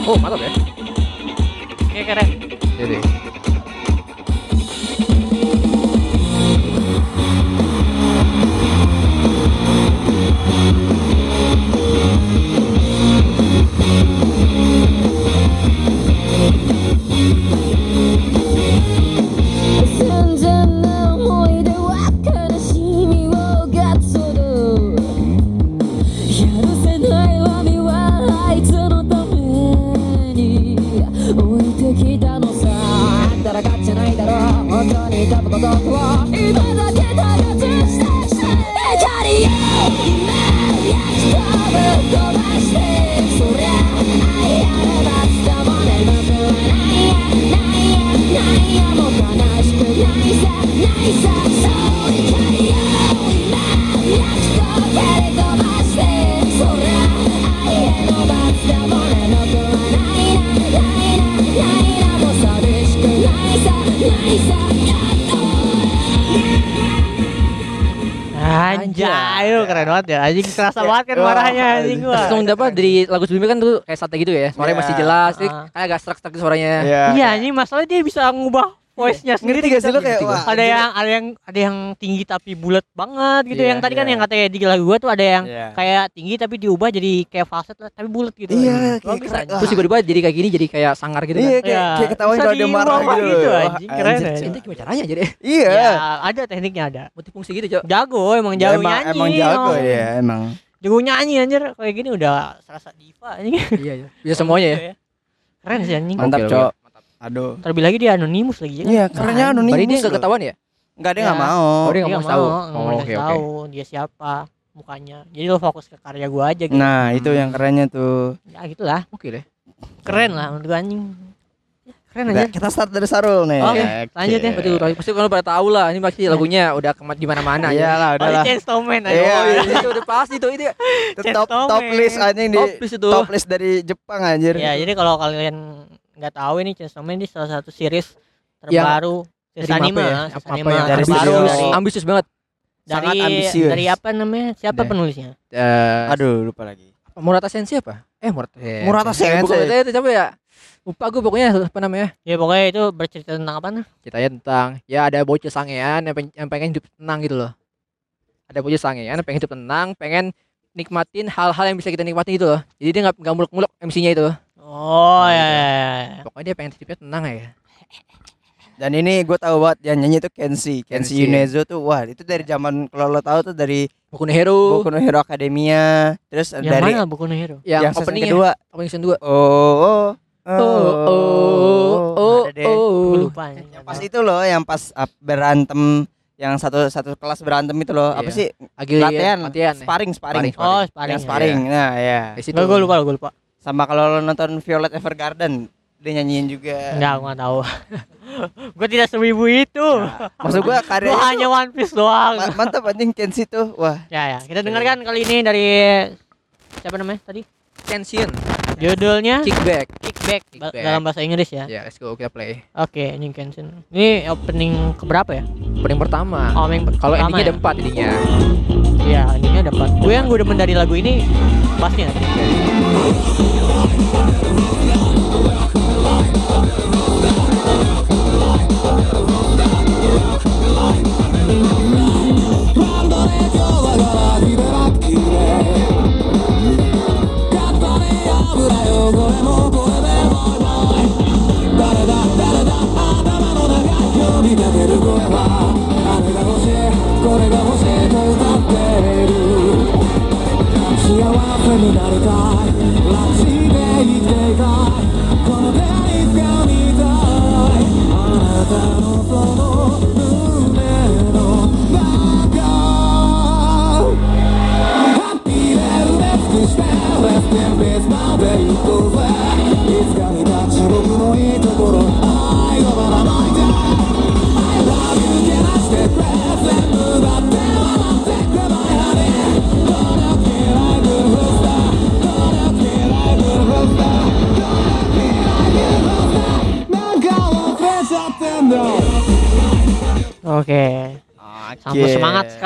Oh, mantap ya. Oke, keren. Jadi. 散 anjing kerasa banget kan Wah, marahnya anjing gua. Langsung dapat dari lagu sebelumnya kan tuh kayak sate gitu ya. Suaranya Iya. masih jelas, Ini Ah. kayak agak serak-serak suaranya. Iya. Iya anjing masalahnya dia bisa ngubah voice-nya sendiri. Ngerti gak sih gitu. lu kayak wah. ada yang ada yang ada yang tinggi tapi bulat banget gitu. Iya, yang tadi kan iya. yang katanya di lagu gua tuh ada yang Iya. kayak tinggi tapi diubah jadi kayak falset lah, tapi bulat gitu. Iya, kayak Bagus, keren. anjing. Terus tiba-tiba jadi kayak gini jadi kayak sangar gitu Iya, kan. kayak, Iya, kayak ketahuan kalau dia marah diubah gitu. gitu, Wah, anjing, keren. Itu gimana caranya jadi? Iya. Ya, ada tekniknya ada. Multifungsi gitu, Cok. Jago emang Ya, jago emang, nyanyi. emang jago oh. ya, emang. Jago nyanyi anjir kayak gini udah serasa diva anjing. Iya, iya. Bisa semuanya ya. Keren sih anjing. Mantap. Cok. Aduh. Terlebih lagi dia anonimus lagi ya. kan? Iya, kerennya anonimus. Berarti dia enggak ketahuan ya? Enggak, dia Iya. enggak mau. Oh, dia Dia nggak mau nggak tahu. nggak Oh, mau oke, dikasih oke. tahu dia siapa mukanya. Jadi lo fokus ke karya gua aja gitu. Nah, itu yang kerennya tuh. Ya gitulah. Oke deh. Keren lah menurut gua anjing. Ya, Keren Udah, aja. kita start dari Sarul nih. Oke, lanjut ya. Betul, pasti kalau pada tahu lah. Ini pasti lagunya udah kemat di mana-mana Iya ya. lah, udah Oh, lah. Chainsaw Man aja. Iya. Oh, iya, itu udah pasti tuh itu. Itu top top list anjing di Top list itu. top list dari Jepang anjir. Ya, jadi kalau kalian nggak tahu ini Chainsaw Man ini salah satu series terbaru series Dari anime, ya? series Apa- apa anime yang dari terbaru studio- dari ambisius banget. dari sangat ambisius. dari apa namanya? Siapa Deh. penulisnya? Eh, Aduh, lupa lagi. Murata Sensei apa? Eh, Murata Sensei. Murata Eh, bukan, Sensei. itu siapa ya? Lupa gue pokoknya apa namanya? Ya pokoknya itu bercerita tentang apa nah? Ceritanya tentang ya ada bocah sangean yang, peng- yang pengen hidup tenang gitu loh. Ada bocah sangean yang pengen hidup tenang, pengen nikmatin hal-hal yang bisa kita nikmatin gitu loh. Jadi dia nggak nggak muluk-muluk MC-nya itu. Oh Nah, ya, gitu. ya, ya, ya. Pokoknya dia pengen hidupnya tenang ya. Dan ini gue tahu banget yang nyanyi itu Kenshi, Kenshi. Kenshi Yunezo tuh wah itu dari zaman kalau lo tahu tuh dari Boku no Hero Boku no Hero Academia, terus Yang dari mana buku no hero? yang, yang openingnya kedua. opening season 2. Oh, oh, Oh, oh, oh, deh. Gue oh. lupa. Yang pas itu loh, yang pas berantem yang satu satu kelas berantem itu loh. Apa Iya. sih? Lagi Latihan, latihan. ya. sparring, sparring. Sparring, Oh, sparring. Yang sparring. Nah, ya. Gue gue lupa, gue lupa. Sama kalau lo nonton Violet Evergarden, dia nyanyiin juga. Enggak, nggak tahu. gue tidak sewibu itu. Maksud gua karya Gue hanya One Piece doang. Ma- mantap anjing Kenshi tuh. Wah, Ya ya, kita dengarkan kali ini dari siapa namanya tadi? Kenshin, Judulnya Kickback. Kickback, ba- Kickback. dalam bahasa Inggris ya. Ya, let's go kita play. Oke, ini Kenshin. Ini opening keberapa ya? Opening pertama. Oh, yang Kalau endingnya ya? ada empat endingnya. Iya, endingnya ada empat. Gue yang gue demen dari lagu ini bassnya. はあれが欲しいこれが欲しいと歌っている幸せになりたい楽しんで生きていたいこの手つか見たい。あなたの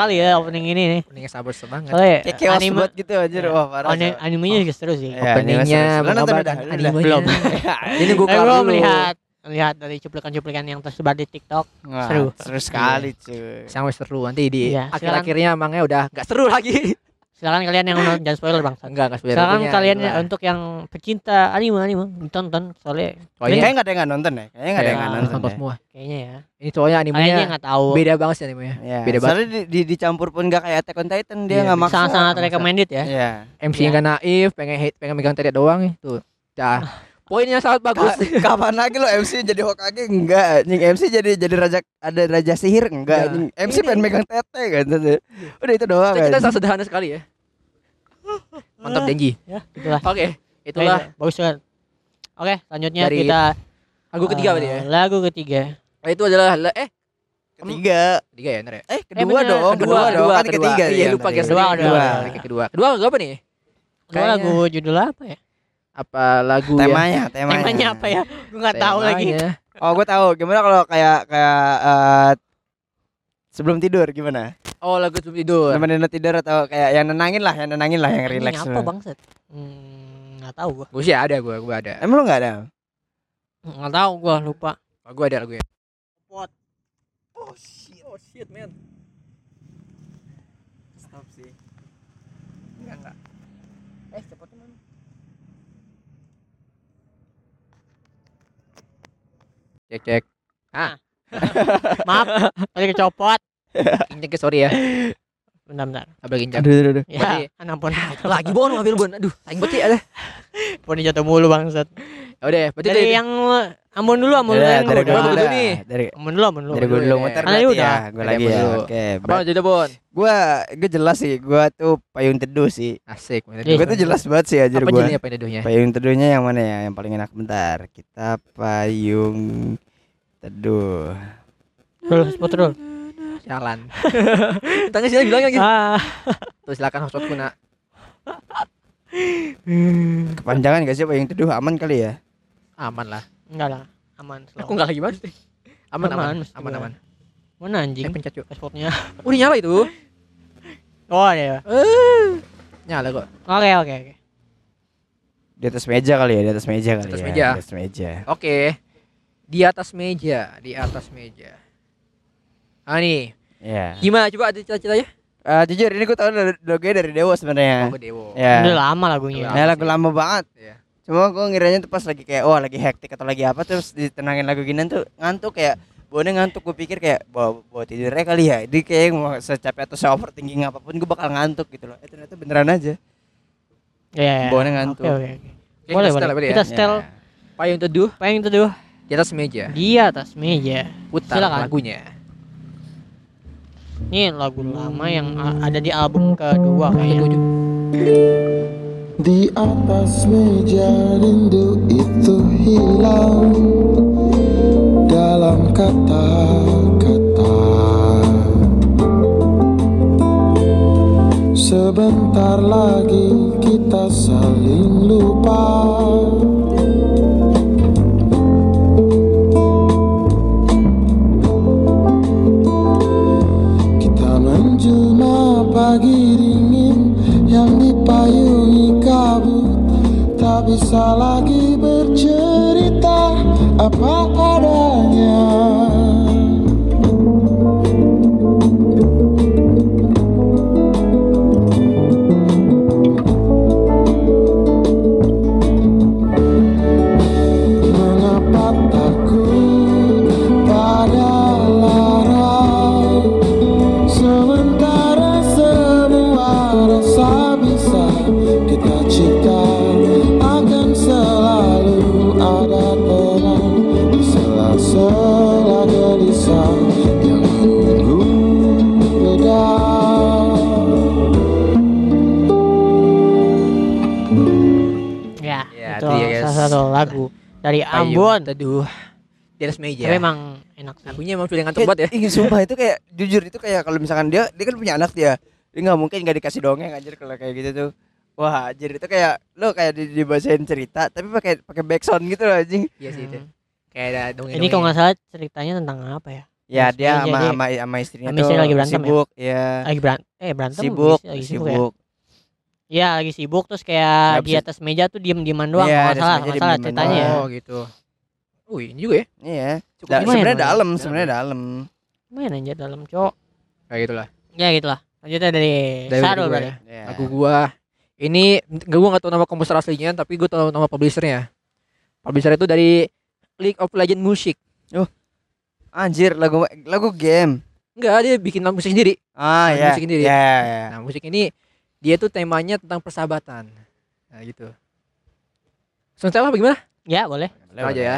sekali ya opening ini nih. Openingnya sabar semangat. Soalnya Kayak chaos anime banget gitu anjir. Wah, parah. ane- animenya juga seru sih. Iya, Openingnya anime animenya. Belum. Ini gue gue dulu. melihat melihat dari cuplikan-cuplikan yang tersebar di TikTok. Wah, Seru. Seru sekali, cuy. Sangat seru nanti di Iya, akhir-akhirnya emangnya udah nggak seru lagi. Silakan kalian yang nonton jangan spoiler bang. Enggak, enggak spoiler. Silakan kalian itulah. untuk yang pecinta anime anime tonton soalnya Soalnya Kayaknya nggak ada yang nggak nonton ya? Kayaknya nggak ada yang nggak Kayak nonton. nonton ya. semua. kayaknya ya. Ini soalnya Kayaknya animenya nggak tahu. beda banget sih animenya. Ya, Beda banget. soalnya di, di, dicampur pun nggak kayak Attack on Titan dia Iya, nggak maksa. Sangat-sangat maksa. recommended ya. Iya. MC yang nggak naif, pengen hate, pengen megang tadi doang itu. Dah. Poinnya sangat bagus. Ka- Kapan lagi lo MC jadi Hokage enggak? Anjing MC jadi jadi raja ada raja sihir enggak? Anjing MC pengen megang tete kan. Udah itu doang kita sangat sederhana sekali ya. Mantap janji. Ya, itulah. Oke, itulah Baik, bagus banget. Oke, selanjutnya Dari kita lagu ketiga eh, berarti ya. Lagu ketiga. Nah, itu adalah la- eh Ketiga. ketiga ya, benar ya? Eh kedua bener, dong, kedua, kedua, dong. Kan ketiga Iya, ya, lupa guys. Kedua, Kedua, kedua. kedua. Kedua. Kedua lagu apa nih? Kedua lagu judul apa ya? Apa lagu ya? Temanya, temanya. Temanya apa ya? Gue nggak tahu lagi. Temanya. Oh, gue tahu. Gimana kalau kayak kayak eh, sebelum tidur gimana? Oh lagu sebelum tidur. Nemenin tidur atau kayak yang nenangin lah, yang nenangin lah, yang Ini relax. apa bangset? Hmm, nggak tahu gua. Gue sih ada gue, gue ada. Emang lo nggak ada? Nggak tahu gua lupa. Oh, gue ada lagunya. Pot. Oh shit, oh shit man. Stop sih. Enggak enggak. Eh cepet teman. Cek cek. Maaf, tadi kecopot. Injek sorry ya. Bentar. Abang injak. Aduh aduh aduh. Ya, Berarti- ampun. Lagi bon mobil bon. Aduh, aing beti ada. Poni jatuh mulu bangset. Ya udah, berarti Dari dari yang Ambon dulu, Ambon dulu Yaudah, yang dari dulu dulu nih. Dari Ambon dulu, Ambon dulu. dari gua dulu dulu ya. muter Ah, berarti udah. ya. Gua Dari lagi ya. dulu. Oke. apa jadi bon? Gua gue jelas sih. Gua tuh payung teduh sih. Asik. Gua tuh jelas banget sih aja Apa gua. jadinya apa teduhnya? Payung teduhnya yang mana ya? Yang paling enak bentar. Kita payung teduh. Dulu, sebut dulu. Jalan. Tanya sih bilang lagi. Ah. Terus silakan hotspot kuna. Kepanjangan gak sih payung teduh aman kali ya? Aman lah. Enggak lah, aman. slow. Aku enggak lagi banget. Aman Aman, aman. Aman aman. Mana anjing? Eh pencet yuk. Pasportnya. Udah nyala itu. Oh, ya. Eh. Nyala kok. Oke, oke, oke. Di atas meja kali ya, di atas meja kali atas ya. meja. Di atas meja. Oke. Di atas meja, di atas meja. Ah nih, Iya. gimana coba ada cita-citanya? Eh, jujur ini gue tau dari lagunya dari Dewo sebenarnya. Oh, ke Dewo. Ya. Udah lama lagunya. Udah Ya lagu lama banget. Iya. Cuma gue ngiranya tuh pas lagi kayak oh lagi hektik atau lagi apa terus ditenangin lagu ginian tuh ngantuk kayak Bawaannya ngantuk gue pikir kayak bawa, bawa tidurnya kali ya Dia kayak mau secapek atau se overthinking apa pun gue bakal ngantuk gitu loh Eh ternyata beneran aja Iya. Bawaannya ngantuk. Oke, oke, oke. Oke, Boleh, kita setel boleh. ya. Kita setel Ya. Payung teduh payung teduh di atas meja. di atas meja. Putar Silakan. lagunya. Ini lagu lama yang ada di album kedua kayaknya. Di atas meja rindu itu hilang. Dalam kata-kata. Sebentar lagi kita saling lupa pagi dingin yang dipayungi kabut. Tak bisa lagi bercerita apa dari Payung Ambon. teduh di atas meja. Tapi emang enak sih. Lagunya emang sudah ngantuk banget ya. Ih, sumpah itu kayak jujur itu kayak kalau misalkan dia dia kan punya anak dia dia nggak mungkin nggak dikasih dongeng anjir kalau kayak gitu tuh wah anjir itu kayak lo kayak di, dibacain cerita tapi pakai pakai backsound gitu loh anjing Iya sih itu. Kayak ada dongeng. Ini kalau nggak salah ceritanya tentang apa ya? ya dia sama sama sama istrinya sama tuh istri lagi berantem ya? sibuk ya, Lagi berantem, eh berantem sibuk sibuk, ya? Iya lagi sibuk terus kayak Nggak di bisa- atas meja tuh diem-dieman doang Iya, kalau salah, atas meja nggak salah diem-dieman ceritanya ya. Oh gitu. Wih, ini juga ya. iya Cukup Da- lumayan, sebenarnya lumayan. dalam sebenarnya dalam Lumayan aja dalam cowok. Kayak gitulah. Ya gitulah. Lanjutnya dari, Dari Sarul gua berarti. ya. Iya. Lagu gua ini gak gua gak tahu nama komposer aslinya tapi gua tahu nama publishernya. Publisher itu dari League of Legend Music. anjir lagu lagu game Enggak, dia bikin musik sendiri. ah Nah, ya musik sendiri. ya ya Nah, musik ini dia tuh temanya tentang persahabatan. Nah, gitu. Sebentar apa gimana? Ya boleh. Boleh, aja ya.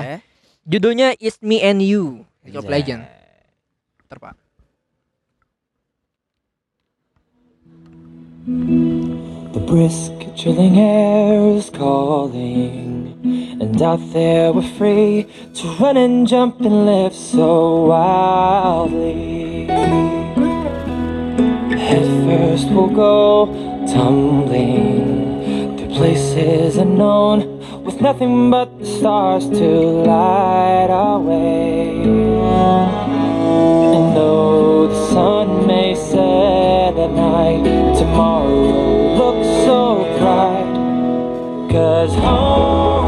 Judulnya It's Me and You. League of. Legend. Bentar, Pak. The brisk, chilling air is calling, and out there we're free to run and jump and live so wildly. Head first we'll go tumbling to places unknown with nothing but the stars to light our way. And though the sun may set at night tomorrow looks so bright. Cause home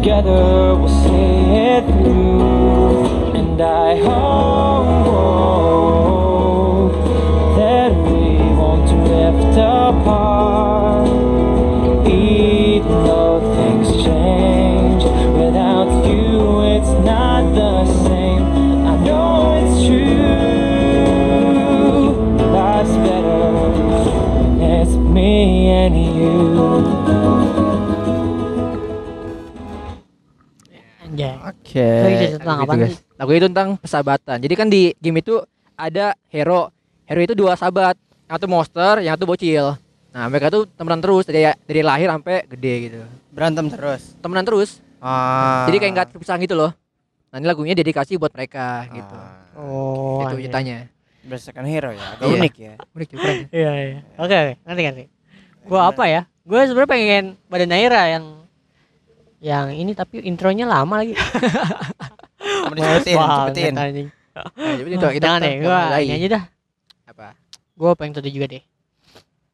together we'll see it through. And I hope that we won't drift apart. Even though things change, without you it's not the same. I know it's true. Life's better it's me and you. Tentang apa Gitu. Lagu itu tentang persahabatan. Jadi kan di game itu ada hero. Hero itu dua sahabat. Yang satu monster, yang satu bocil. Nah, mereka tuh temenan terus dari dari lahir sampai gede gitu. Berantem terus. Temenan terus. Ah. Jadi kayak nggak terpisah gitu loh. Nah, ini lagunya dedikasi buat mereka gitu. Ah. Oh, itu anjay. ceritanya. Berdasarkan hero ya. Agak Iya. unik ya. Unik juga. Iya, iya. Oke, oke. Ngerti, ngerti. Gua apa ya? Gue sebenarnya pengen Badan Naira yang yang ini tapi intronya lama lagi. Mau disebutin, anjing. Nah, jadi itu kita Jangan deh, kita gua mulai. ini aja dah. apa? Gue pengen tahu juga deh.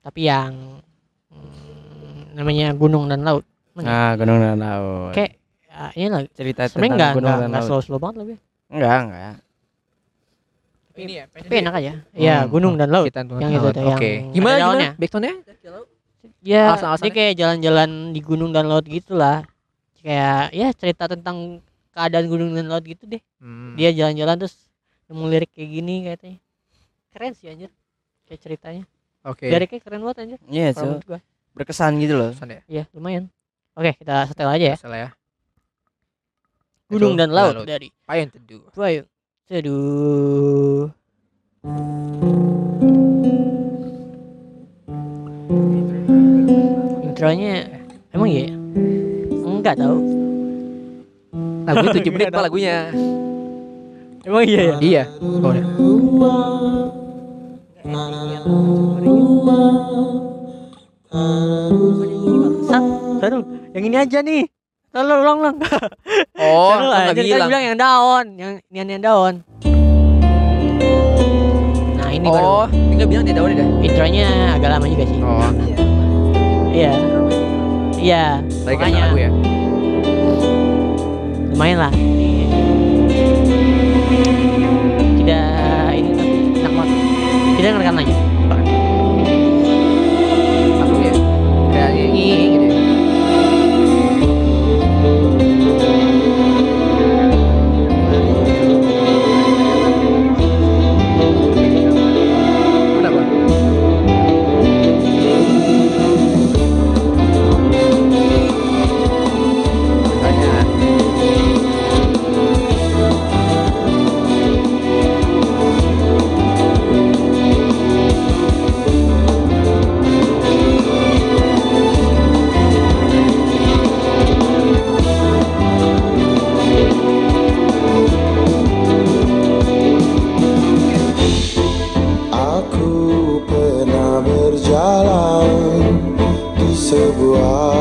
Tapi yang mm, namanya gunung dan laut. Nah, gunung dan laut. Kayak ya, ini lagi. cerita Sebenarnya tentang enggak gunung enggak dan enggak laut. slow slow banget lebih. Enggak, enggak. Ini ya. Tapi enak aja. Iya, Hmm. gunung dan laut. Kita Yang itu tuh, yang Oke. Gimana gimana? Backsoundnya? Ya, dia kayak jalan-jalan di gunung dan laut gitulah. Kayak ya cerita tentang keadaan gunung dan laut gitu deh. Hmm. Dia jalan-jalan terus nemu lirik kayak gini katanya. Keren sih anjir. Kayak ceritanya. Oke. Liriknya keren banget anjir. Iya, Kalau so, gua. berkesan gitu loh. Ya. Iya, lumayan. Oke, kita setel aja ya. Salah ya. Gunung dan laut laut. dari Payung teduh. Payung Teduh. Intronya emang iya? ya? Enggak tahu. Lagunya 7 menit pak lagunya. Emang iya ya? Iya. Oh. Sat, taruh. Yang ini aja nih. Taruh ulang ulang. Oh, nggak Jadi kan bilang. yang daun, yang yang, yang daun. Nah ini baru. Oh, tinggal bilang dia daun dah. Intronya agak lama juga sih. Oh, Iya. Iya. kan Makanya lagu ya. Lumayan lah. Tidak ini tapi enak banget. Kita dengarkan lagi. are.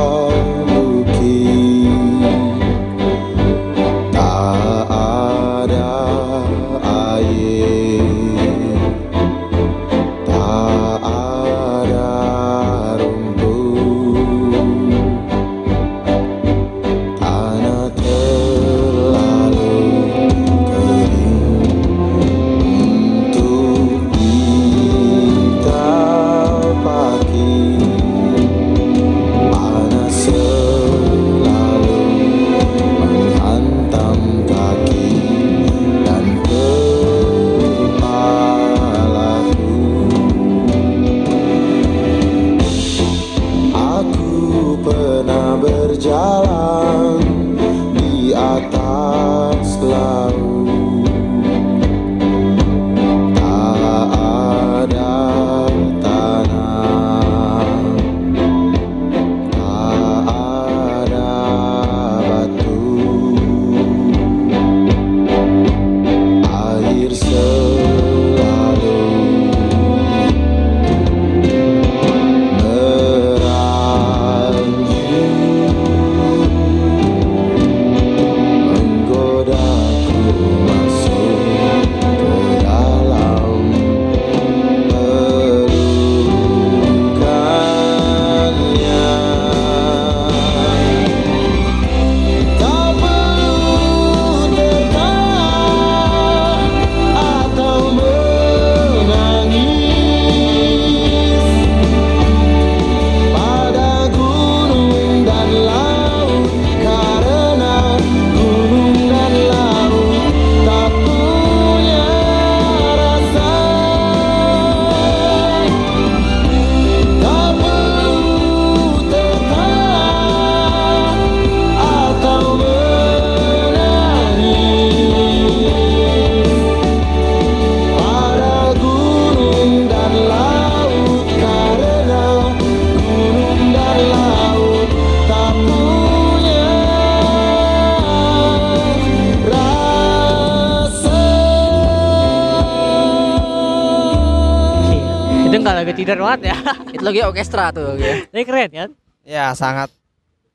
Lagi orkestra tuh ya. Ini keren kan? Ya sangat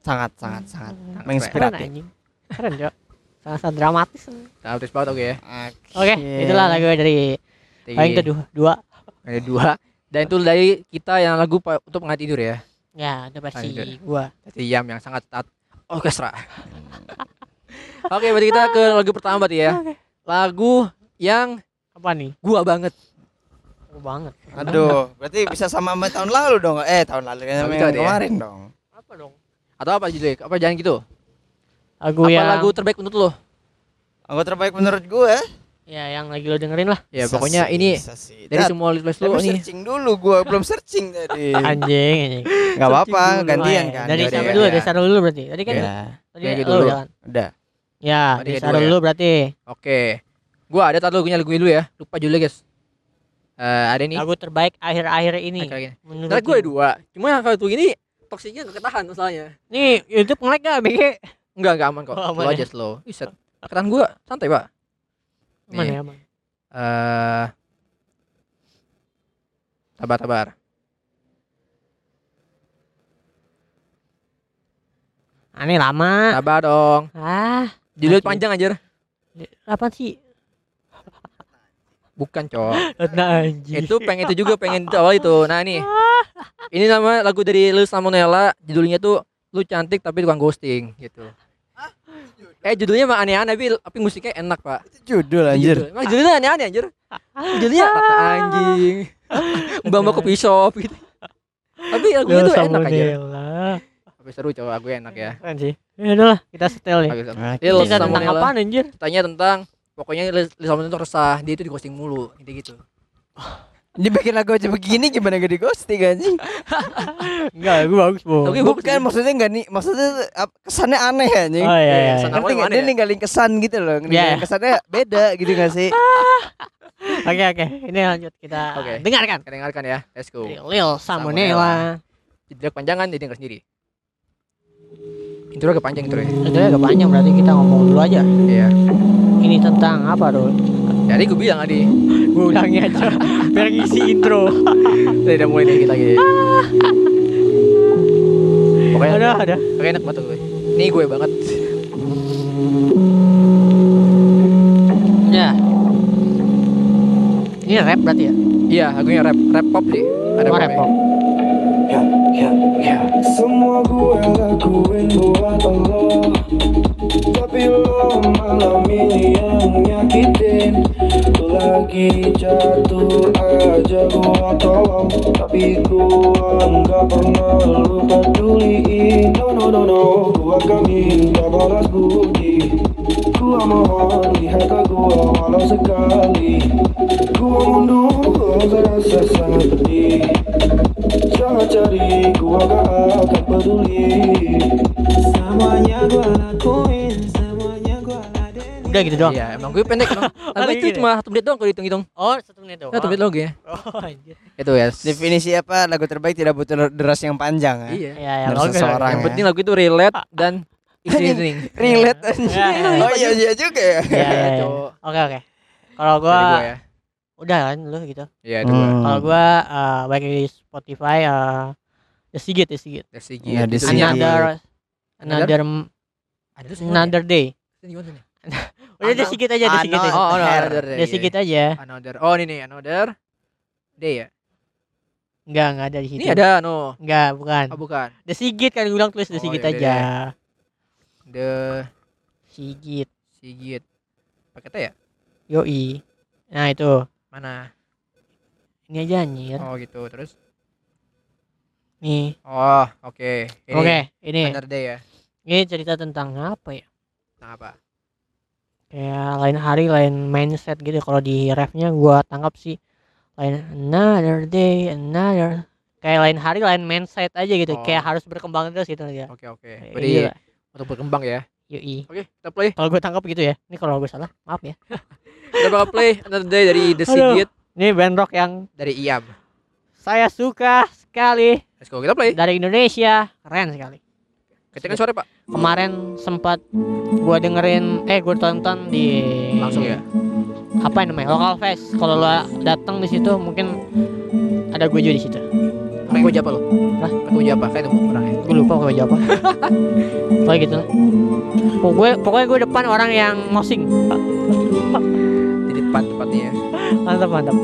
sangat sangat sangat Keren menginspiratif. anjing. Keren, Cok. Sangat-sangat dramatis. Dramatis banget oke ya. Oke, itulah lagu dari paling kedua. Dua. Ada dua. Dan itu dari kita yang lagu untuk pengantin tidur ya. Ya, itu versi gua. Jadi Yam yang sangat taat orkestra. Oke, berarti kita ke lagu pertama berarti ya. Lagu yang Apa nih? gua banget. Banget. Aduh, berarti bisa sama sama tahun lalu dong. Eh, tahun lalu kan Tahun yang tadi ya? kemarin dong. Apa dong? Atau apa judulnya? Apa jangan gitu? Lagu apa yang lagu terbaik untuk lo? Lagu terbaik menurut gue. ya yang lagi lo dengerin lah. Ya, Bisa pokoknya sih, ini bisa sih. dari semua list lo nih. searching dulu gua belum searching tadi. Anjing, anjing. Enggak apa-apa, gantian Oh, ya. kan. Dari Gantian, siapa ya. dulu? ya. Dari Sarul dulu berarti. Tadi kan Ya, tadi Kayak gitu lo dulu. udah kan? udah. Ya, dari Sarul ya. dulu berarti. Oke. Gua ada tato lagunya lagu dulu ya. Lupa judulnya, guys. Eh, ada nih. Lagu terbaik akhir-akhir ini. Oke, oke. Menurut gue ada dua. Cuma yang kalau tuh ini toksiknya gak ketahan masalahnya. Nih, YouTube nge-lag gak, BG? Enggak, enggak aman kok. Oh, aman slow ya? aja slow. Bisa. Ketahan gua santai, Pak. Aman Nih. ya, aman. Eh Sabar, sabar. Aneh lama. Sabar dong. Ah, Judul panjang anjir. apa sih? Bukan, Cok. Nah, anjing. itu pengen itu juga pengen itu awal itu. Nah, nih. Ini nama lagu dari Lu Salmonella, judulnya tuh Lu cantik tapi tukang ghosting gitu. Eh judulnya mah aneh-aneh tapi, tapi musiknya enak, Pak. Itu judul anjir. Judul. Emang judulnya aneh-aneh anjir. Judulnya kata anjing. Mbak mau kopi shop gitu. Tapi lagunya tuh enak aja. Tapi seru coba lagu enak ya. Keren sih. Ya udahlah, kita setel nih. Cerita tentang apaan anjir? Tanya tentang pokoknya Lil Salmonella itu resah, dia itu di ghosting mulu, gitu gitu. Dibikin lagu aja begini gimana gak di ghosting anjing? Enggak, gue bagus, Bu. Bagus Bukan ya. maksudnya enggak nih, maksudnya kesannya aneh anjing. Oh iya iya. Iya, iya. Ngerti nggak? Dia ya? ninggalin kesan gitu loh. Ninggalin Iya. kesannya beda gitu gak sih? Oke oke, ini lanjut kita Oke. dengarkan. Kita dengarkan ya. Let's go. Lil Salmonella. Tidak panjangan dia denger sendiri. Intro agak panjang intro ya. Itu agak panjang berarti kita ngomong dulu aja. Iya. Ini tentang apa dulu? Jadi gue bilang tadi, Gue ulangi aja biar ngisi intro. udah mulai dikit lagi. Pokoknya Ada ada. Pokoknya enak banget gue. Ini gue banget. Ya. Ini rap berarti ya? Iya, lagunya rap, rap pop deh. Ada Oh, pop rap pop. Semua gue lakuin buat Allah Tapi lo malam ini yang nyakitin. Lagi jatuh aja gua tolong. Tapi gua nggak pernah lu peduliin. No no no no. Gua gak minta balas budi Gua mohon lihat gua walau sekali Gua mundur terasa sangat pedih Jangan cari gua gak akan peduli Semuanya gua lakuin Semuanya gua ladenin Udah gitu doang. Iya, emang gue pendek emang. Lagu itu gini. cuma satu menit doang kalau hitung-hitung. Oh, satu menit doang. Satu menit doang ya. Oh, anjir. Itu ya. Definisi apa lagu terbaik tidak butuh deras yang panjang ya? Iya. Ya, ya, seseorang bagus. Yang ya. penting lagu itu relate dan listening. Relate anjing. Ya, ya, ya. Oh iya iya juga ya. Ya, ya, ya. Cowok. Oke, oke. Kalau gua ya. udah kan lu gitu. Iya, itu gue. Hmm. Kalau gua eh, baik di Spotify eh The Sigit, The Sigit. Segi Ya, di judulnya sini. Another Another? Another ya? Day. Udah The Sigit aja, The Sigit. aja. Oh, another day. The Sigit aja. Another. Oh, ini nih, another day ya. Enggak, enggak ada di situ. Ini ada no. Enggak, bukan. Oh, bukan. The Sigit kan gue bilang tulis The Oh, Sigit iya, aja. The Sigit. Sigit. Pakai T ya? Yoi. Nah, itu. Mana? Ini aja anjir. Oh, gitu. Terus Nih. Oh, oke. Ini Oke, ini. Another day ya. Ini cerita tentang apa ya? Nah, apa? Kayak lain hari, lain mindset gitu. Kalau di refnya gua tangkap sih lain another day, another kayak lain hari, lain mindset aja gitu. Oh. Kayak harus berkembang terus gitu ya. Oke, oke. Kayak Berarti untuk berkembang ya. Yoi. Oke, kita play. Kalau gue tangkap gitu ya. Ini kalau gue salah, maaf ya. Kita bakal play Another Day dari The. Sigit Ini band rock yang dari Iam. saya suka sekali Let's go, kita play. dari Indonesia. Keren sekali. Kecengan suara, Pak. Kemarin sempat gua dengerin eh gue tonton di Langsung ya. apa yang namanya local fest kalau lo datang di situ mungkin ada gue juga di situ Pakai baju apa lo? Hah? Pakai baju apa? Kayak nemu orangnya. gue lupa pakai baju apa pokoknya gitu lah pokoknya pokoknya gue depan orang yang mosing Di depan tempatnya ya. mantap mantap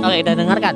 oke kita dengarkan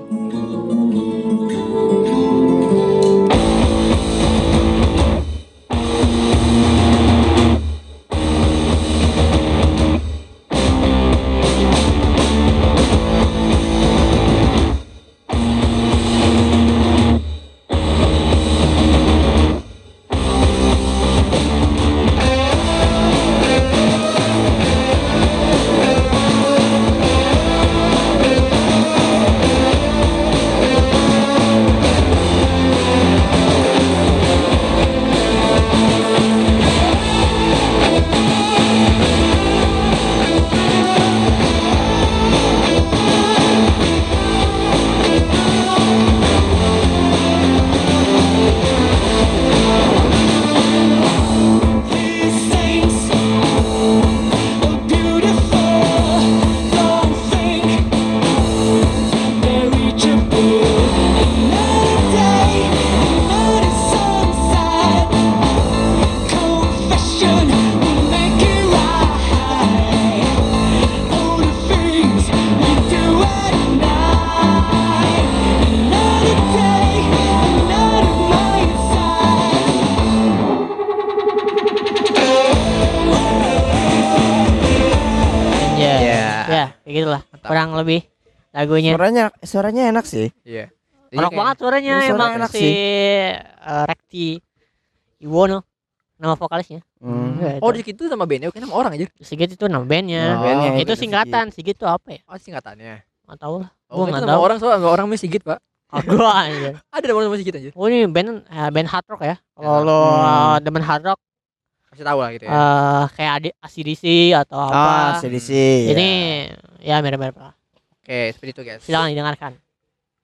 gitulah Mantap. kurang lebih lagunya Suaranya suaranya enak sih. Iya. Jadi Enak kayak- banget suaranya suara emang enak si sih. eh, Rekti Iwono nama vokalisnya. Hmm. Oh, itu. di situ nama bandnya bukan nama orang aja. Sigit itu nama bandnya. Nama bandnya itu itu singkatan Sigit itu apa ya? Oh, singkatannya. Nggak tahu lah. Oh, Gua itu nggak nama tahu. orang soalnya nama orang Sigit, Pak. Gua aja. Ada nama namanya Sigit aja. Oh ini band eh, band hard rock ya. Kalau lo Hmm. demen hard rock Kasih tahu lah gitu ya. eh kayak adik ACDC atau Ah, apa. CDC. Ini ya mirip-mirip lah. Oke, seperti itu, guys. Silakan didengarkan.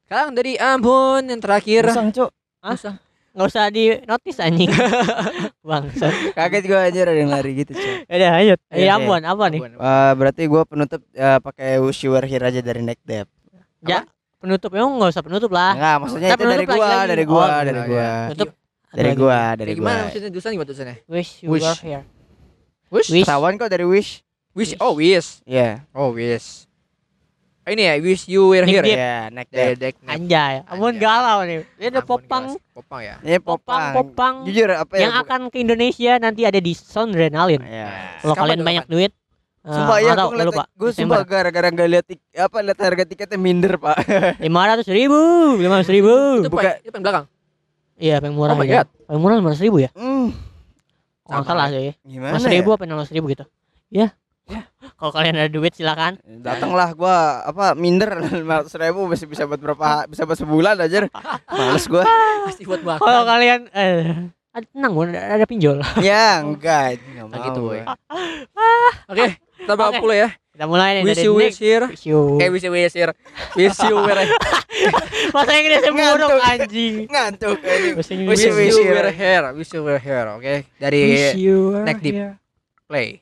Sekarang dari Ambon yang terakhir. Musang, Cuk. Hah? Musang. Nggak usah di notice anjing. Bangsa. Kaget gua aja ada yang lari gitu, Cuk. Ya lanjut. Iya, Ya oke. ampun, apa nih? Ambon. Eh, berarti gua penutup eh, pakai Wish You Were Here aja dari Neck Depp. Ya, penutup emang nggak usah penutup lah. Enggak, maksudnya Kita itu dari gua, lagi. dari Oh, gua, iya, dari iya. gua. Penutup Dari lagi. gua, dari Kayak gua. gimana maksudnya tulisan gimana tulisannya? Wish you Wish. were here. Wish. Wish. Ketahuan kok dari Wish. Wish. Oh, wish. Iya. Oh, wish. Oh, ini ya, wish you were here. Depp. Iya, Neck. Deck Anjay, ampun Anjay. galau nih. Dia ada popang. Popang ya. Ini popang, popang. Jujur apa ya? yang akan ke Indonesia nanti ada di Soundrenalin. Iya. Kalau Kapan kalian tuh, banyak duit, Sumpah ya, nggak tahu, gue gua ngeliat, lupa. gue sumpah gara-gara nggak lihat tik- apa lihat harga tiketnya minder pak. lima ratus ribu, lima ratus ribu. Itu Buka- Buka. itu paling belakang. Iya, paling murah Oh my ya. God. Paling murah lima ratus ribu ya? Hmm, Oh, nggak Sama salah ya. sih. gimana Lima ya? ribu apa enam ribu gitu? Ya. Kalau kalian ada duit silakan. Datanglah gua apa minder lima ratus ribu bisa bisa buat berapa bisa buat sebulan aja. Males gua. Pasti buat makan. Kalau kalian eh ada tenang, gua ada, ada pinjol. ya enggak, nggak Nah, mau. gitu. Oke, kita bawa Oke. pula ya. Kita mulai nih Wish dari you Nick. wish here. Wish you. Eh, wish you wish here. Wish you were Bahasa Inggrisnya buruk Ngantuk. anjing. Ngantuk ini. Bahasa Wish you wish you were here. Wish you were here. Oke, dari Wish you were Neck Deep. here. play.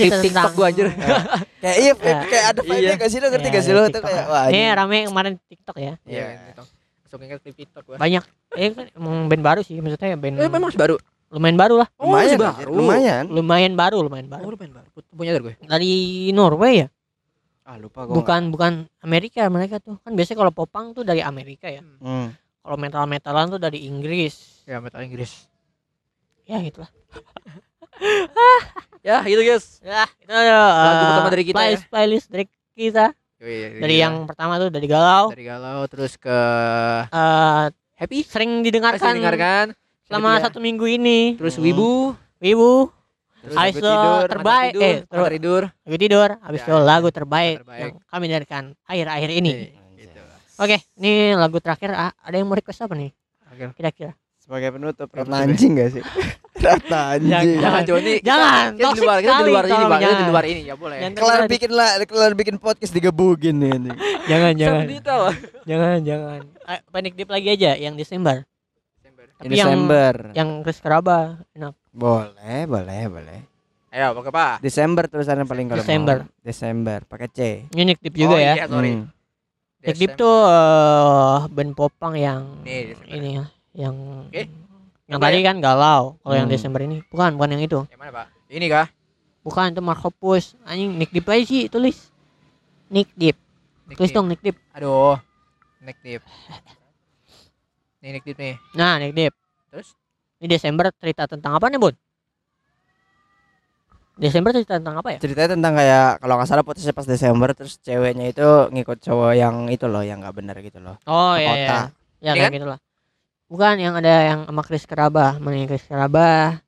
Cerita Kayak TikTok tentang gua anjir. Kayak iya, Ya. kayak ada vibe Iya. gak sih lo ngerti Iya, gak sih lo tuh TikTok. kayak wah. Ini anjing. rame kemarin TikTok ya. Iya, Iya. TikTok. Langsung ingat klip TikTok gua. Banyak. Eh kan emang band baru sih maksudnya band Eh, memang baru. lumayan baru lah. Oh, Lumayan, baru. lumayan. Lumayan baru, lumayan Oh, baru. lumayan baru. Punya dari gue. Dari Norway ya? Ah lupa gua. Bukan bukan Amerika mereka tuh. Kan biasanya kalau popang tuh dari Amerika ya. Hmm. Kalau metal-metalan tuh dari Inggris. Ya, metal Inggris. Ya gitulah. Ya, gitu guys. Ya, itu uh, Lagu pertama dari kita ya. playlist, playlist dari kita. Wih, Dari gila. yang pertama tuh dari Galau. dari galau terus ke eh happy sering didengarkan dengarkan selama Kedua. satu minggu ini. terus Hmm. wibu Wibu, terus Habis itu tidur, terbaik. tidur, Eh, terus tidur lagu tidur. Habis Ya, itu lagu terbaik, terbaik. yang kami dengarkan akhir-akhir ini. Gitu. Oke, ini lagu terakhir. Ah, ada yang mau request apa nih? Oke. Kira-kira. Sebagai penutup Ratna ya. anjing gak sih? Ratna anjing. jangan Joni kita- Jangan, kita, di toxic luar kita di luar ini Bang. kita di jangan. luar ini ya boleh Jangan Kelar bikin lah, kelar bikin podcast digebugin nih anjing. Jangan, jangan. Jangan, jangan. Ah, Panic Deep lagi aja yang Desember. Tapi yang Desember. yang Chris Keraba enak. Boleh, boleh, boleh. ayo pakai apa Desember tulisannya paling kalau mau. Desember. Desember pakai C. Ini Nick Deep juga oh, ya. iya, sorry Hmm. Nick Deep tuh eh, band popang yang nih Desember. ini ya, yang Oke. yang Apa tadi ya? kan galau. Kalau yang Hmm. Desember ini bukan, bukan yang itu. yang mana pak ini kah Bukan itu Markopus. Anjing Nick Deep aja sih tulis. Nick Deep. Nick Tulis Deep. dong Nick Deep. aduh Nick Deep nih Nick Deep nih Nah, Nick Deep. terus Ini Desember cerita tentang apa nih, Bun? Desember cerita tentang apa ya? Ceritanya tentang kayak kalau nggak salah putusnya pas Desember terus ceweknya itu ngikut cowok yang itu loh yang nggak benar gitu loh. Oh iya kota. iya. Ya Ini kayak kan? gitulah. Bukan yang ada yang sama Chris Keraba, mana yang Chris Keraba?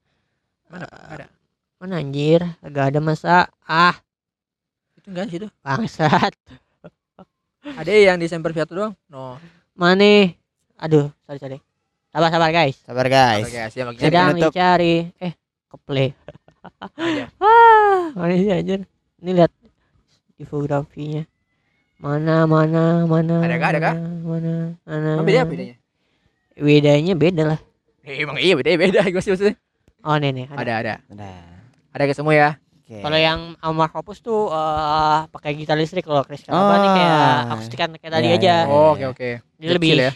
mana? Nggak ada Mana anjir? Gak ada masa. Ah, itu enggak sih itu bangsat. ada yang Desember satu doang no Mana? Aduh, sorry sorry. Sabar sabar guys. Sabar guys. oke siap lagi Jadi Sedang penutup. dicari. Eh, ke play. aja Ah, mana sih anjir? Ini lihat infografinya. Mana mana mana. Ada kah, ada kah? Mana mana. Emang beda apa bedanya Bedanya beda lah. Eh, emang iya beda beda gue sih maksudnya Oh, nih nih. Ada. ada ada ada ke semua ya Oke. Kalau yang Amar Opus tuh eh pakai gitar listrik kalau Chris Kalaba nih Oh. kayak akustikan kayak tadi Iya, aja. iya. oh oke oke Dia lebih Kecil ya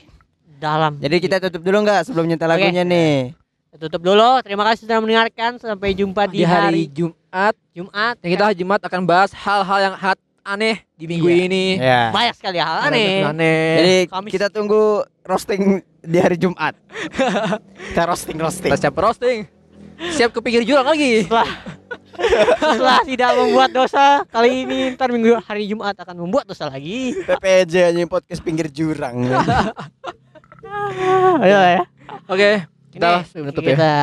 dalam. Jadi kita tutup dulu nggak sebelum nyetel Oke. lagunya nih? tutup dulu. Terima kasih sudah mendengarkan. Sampai jumpa di, di hari hari Jumat Jumat. yang kita hari Jumat akan bahas hal-hal yang hat aneh di minggu Iya. ini Ya. banyak sekali hal aneh. aneh Jadi Kamis. kita tunggu roasting di hari Jumat. kita roasting roasting. kita siap roasting siap ke pinggir jurang lagi Setelah setelah tidak membuat dosa kali ini ntar minggu hari Jumat akan membuat dosa lagi. PPJ aja podcast pinggir jurang. Ayo ya. oke kita Ini sebagai penutup ya kita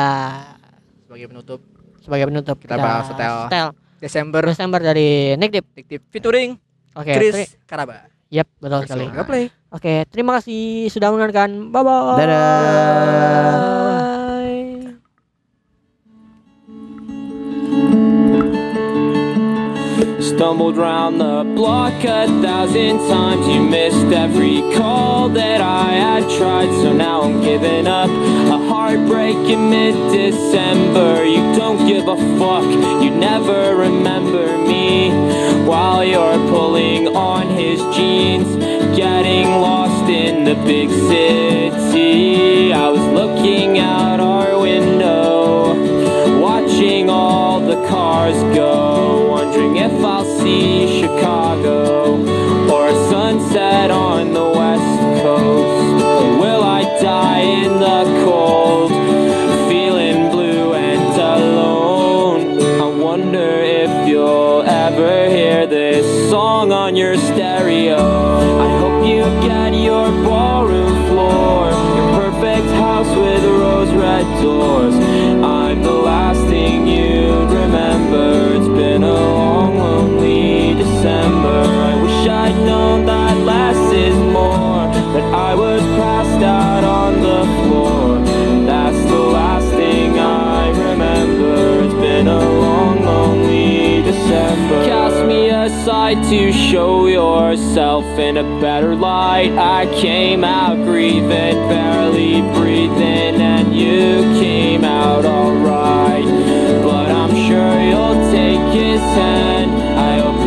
sebagai penutup sebagai penutup Kita bahas setel. setel Desember Desember dari Nick Deep. Detektif featuring Oke. Chris teri- Karaba Yap, betul sekali. Langsung play Oke, terima kasih sudah mendengarkan. Bye bye. Dadah. Stumbled round the block a thousand times. You missed every call that I had tried. So now I'm giving up. A heartbreak in mid December. You don't give a fuck. You never remember me. While you're pulling on his jeans. Getting lost in the big city. I was looking out our window. Watching all the cars go, wondering if I'll see Chicago or a sunset on the west coast. Or will I die in the cold, feeling blue and alone? I wonder if you'll ever hear this song on your stereo. I hope you get your ballroom floor, your perfect house with rose red doors. December. Cast me aside to show yourself in a better light. I came out grieving, barely breathing, and you came out alright. But I'm sure you'll take his hand. I hope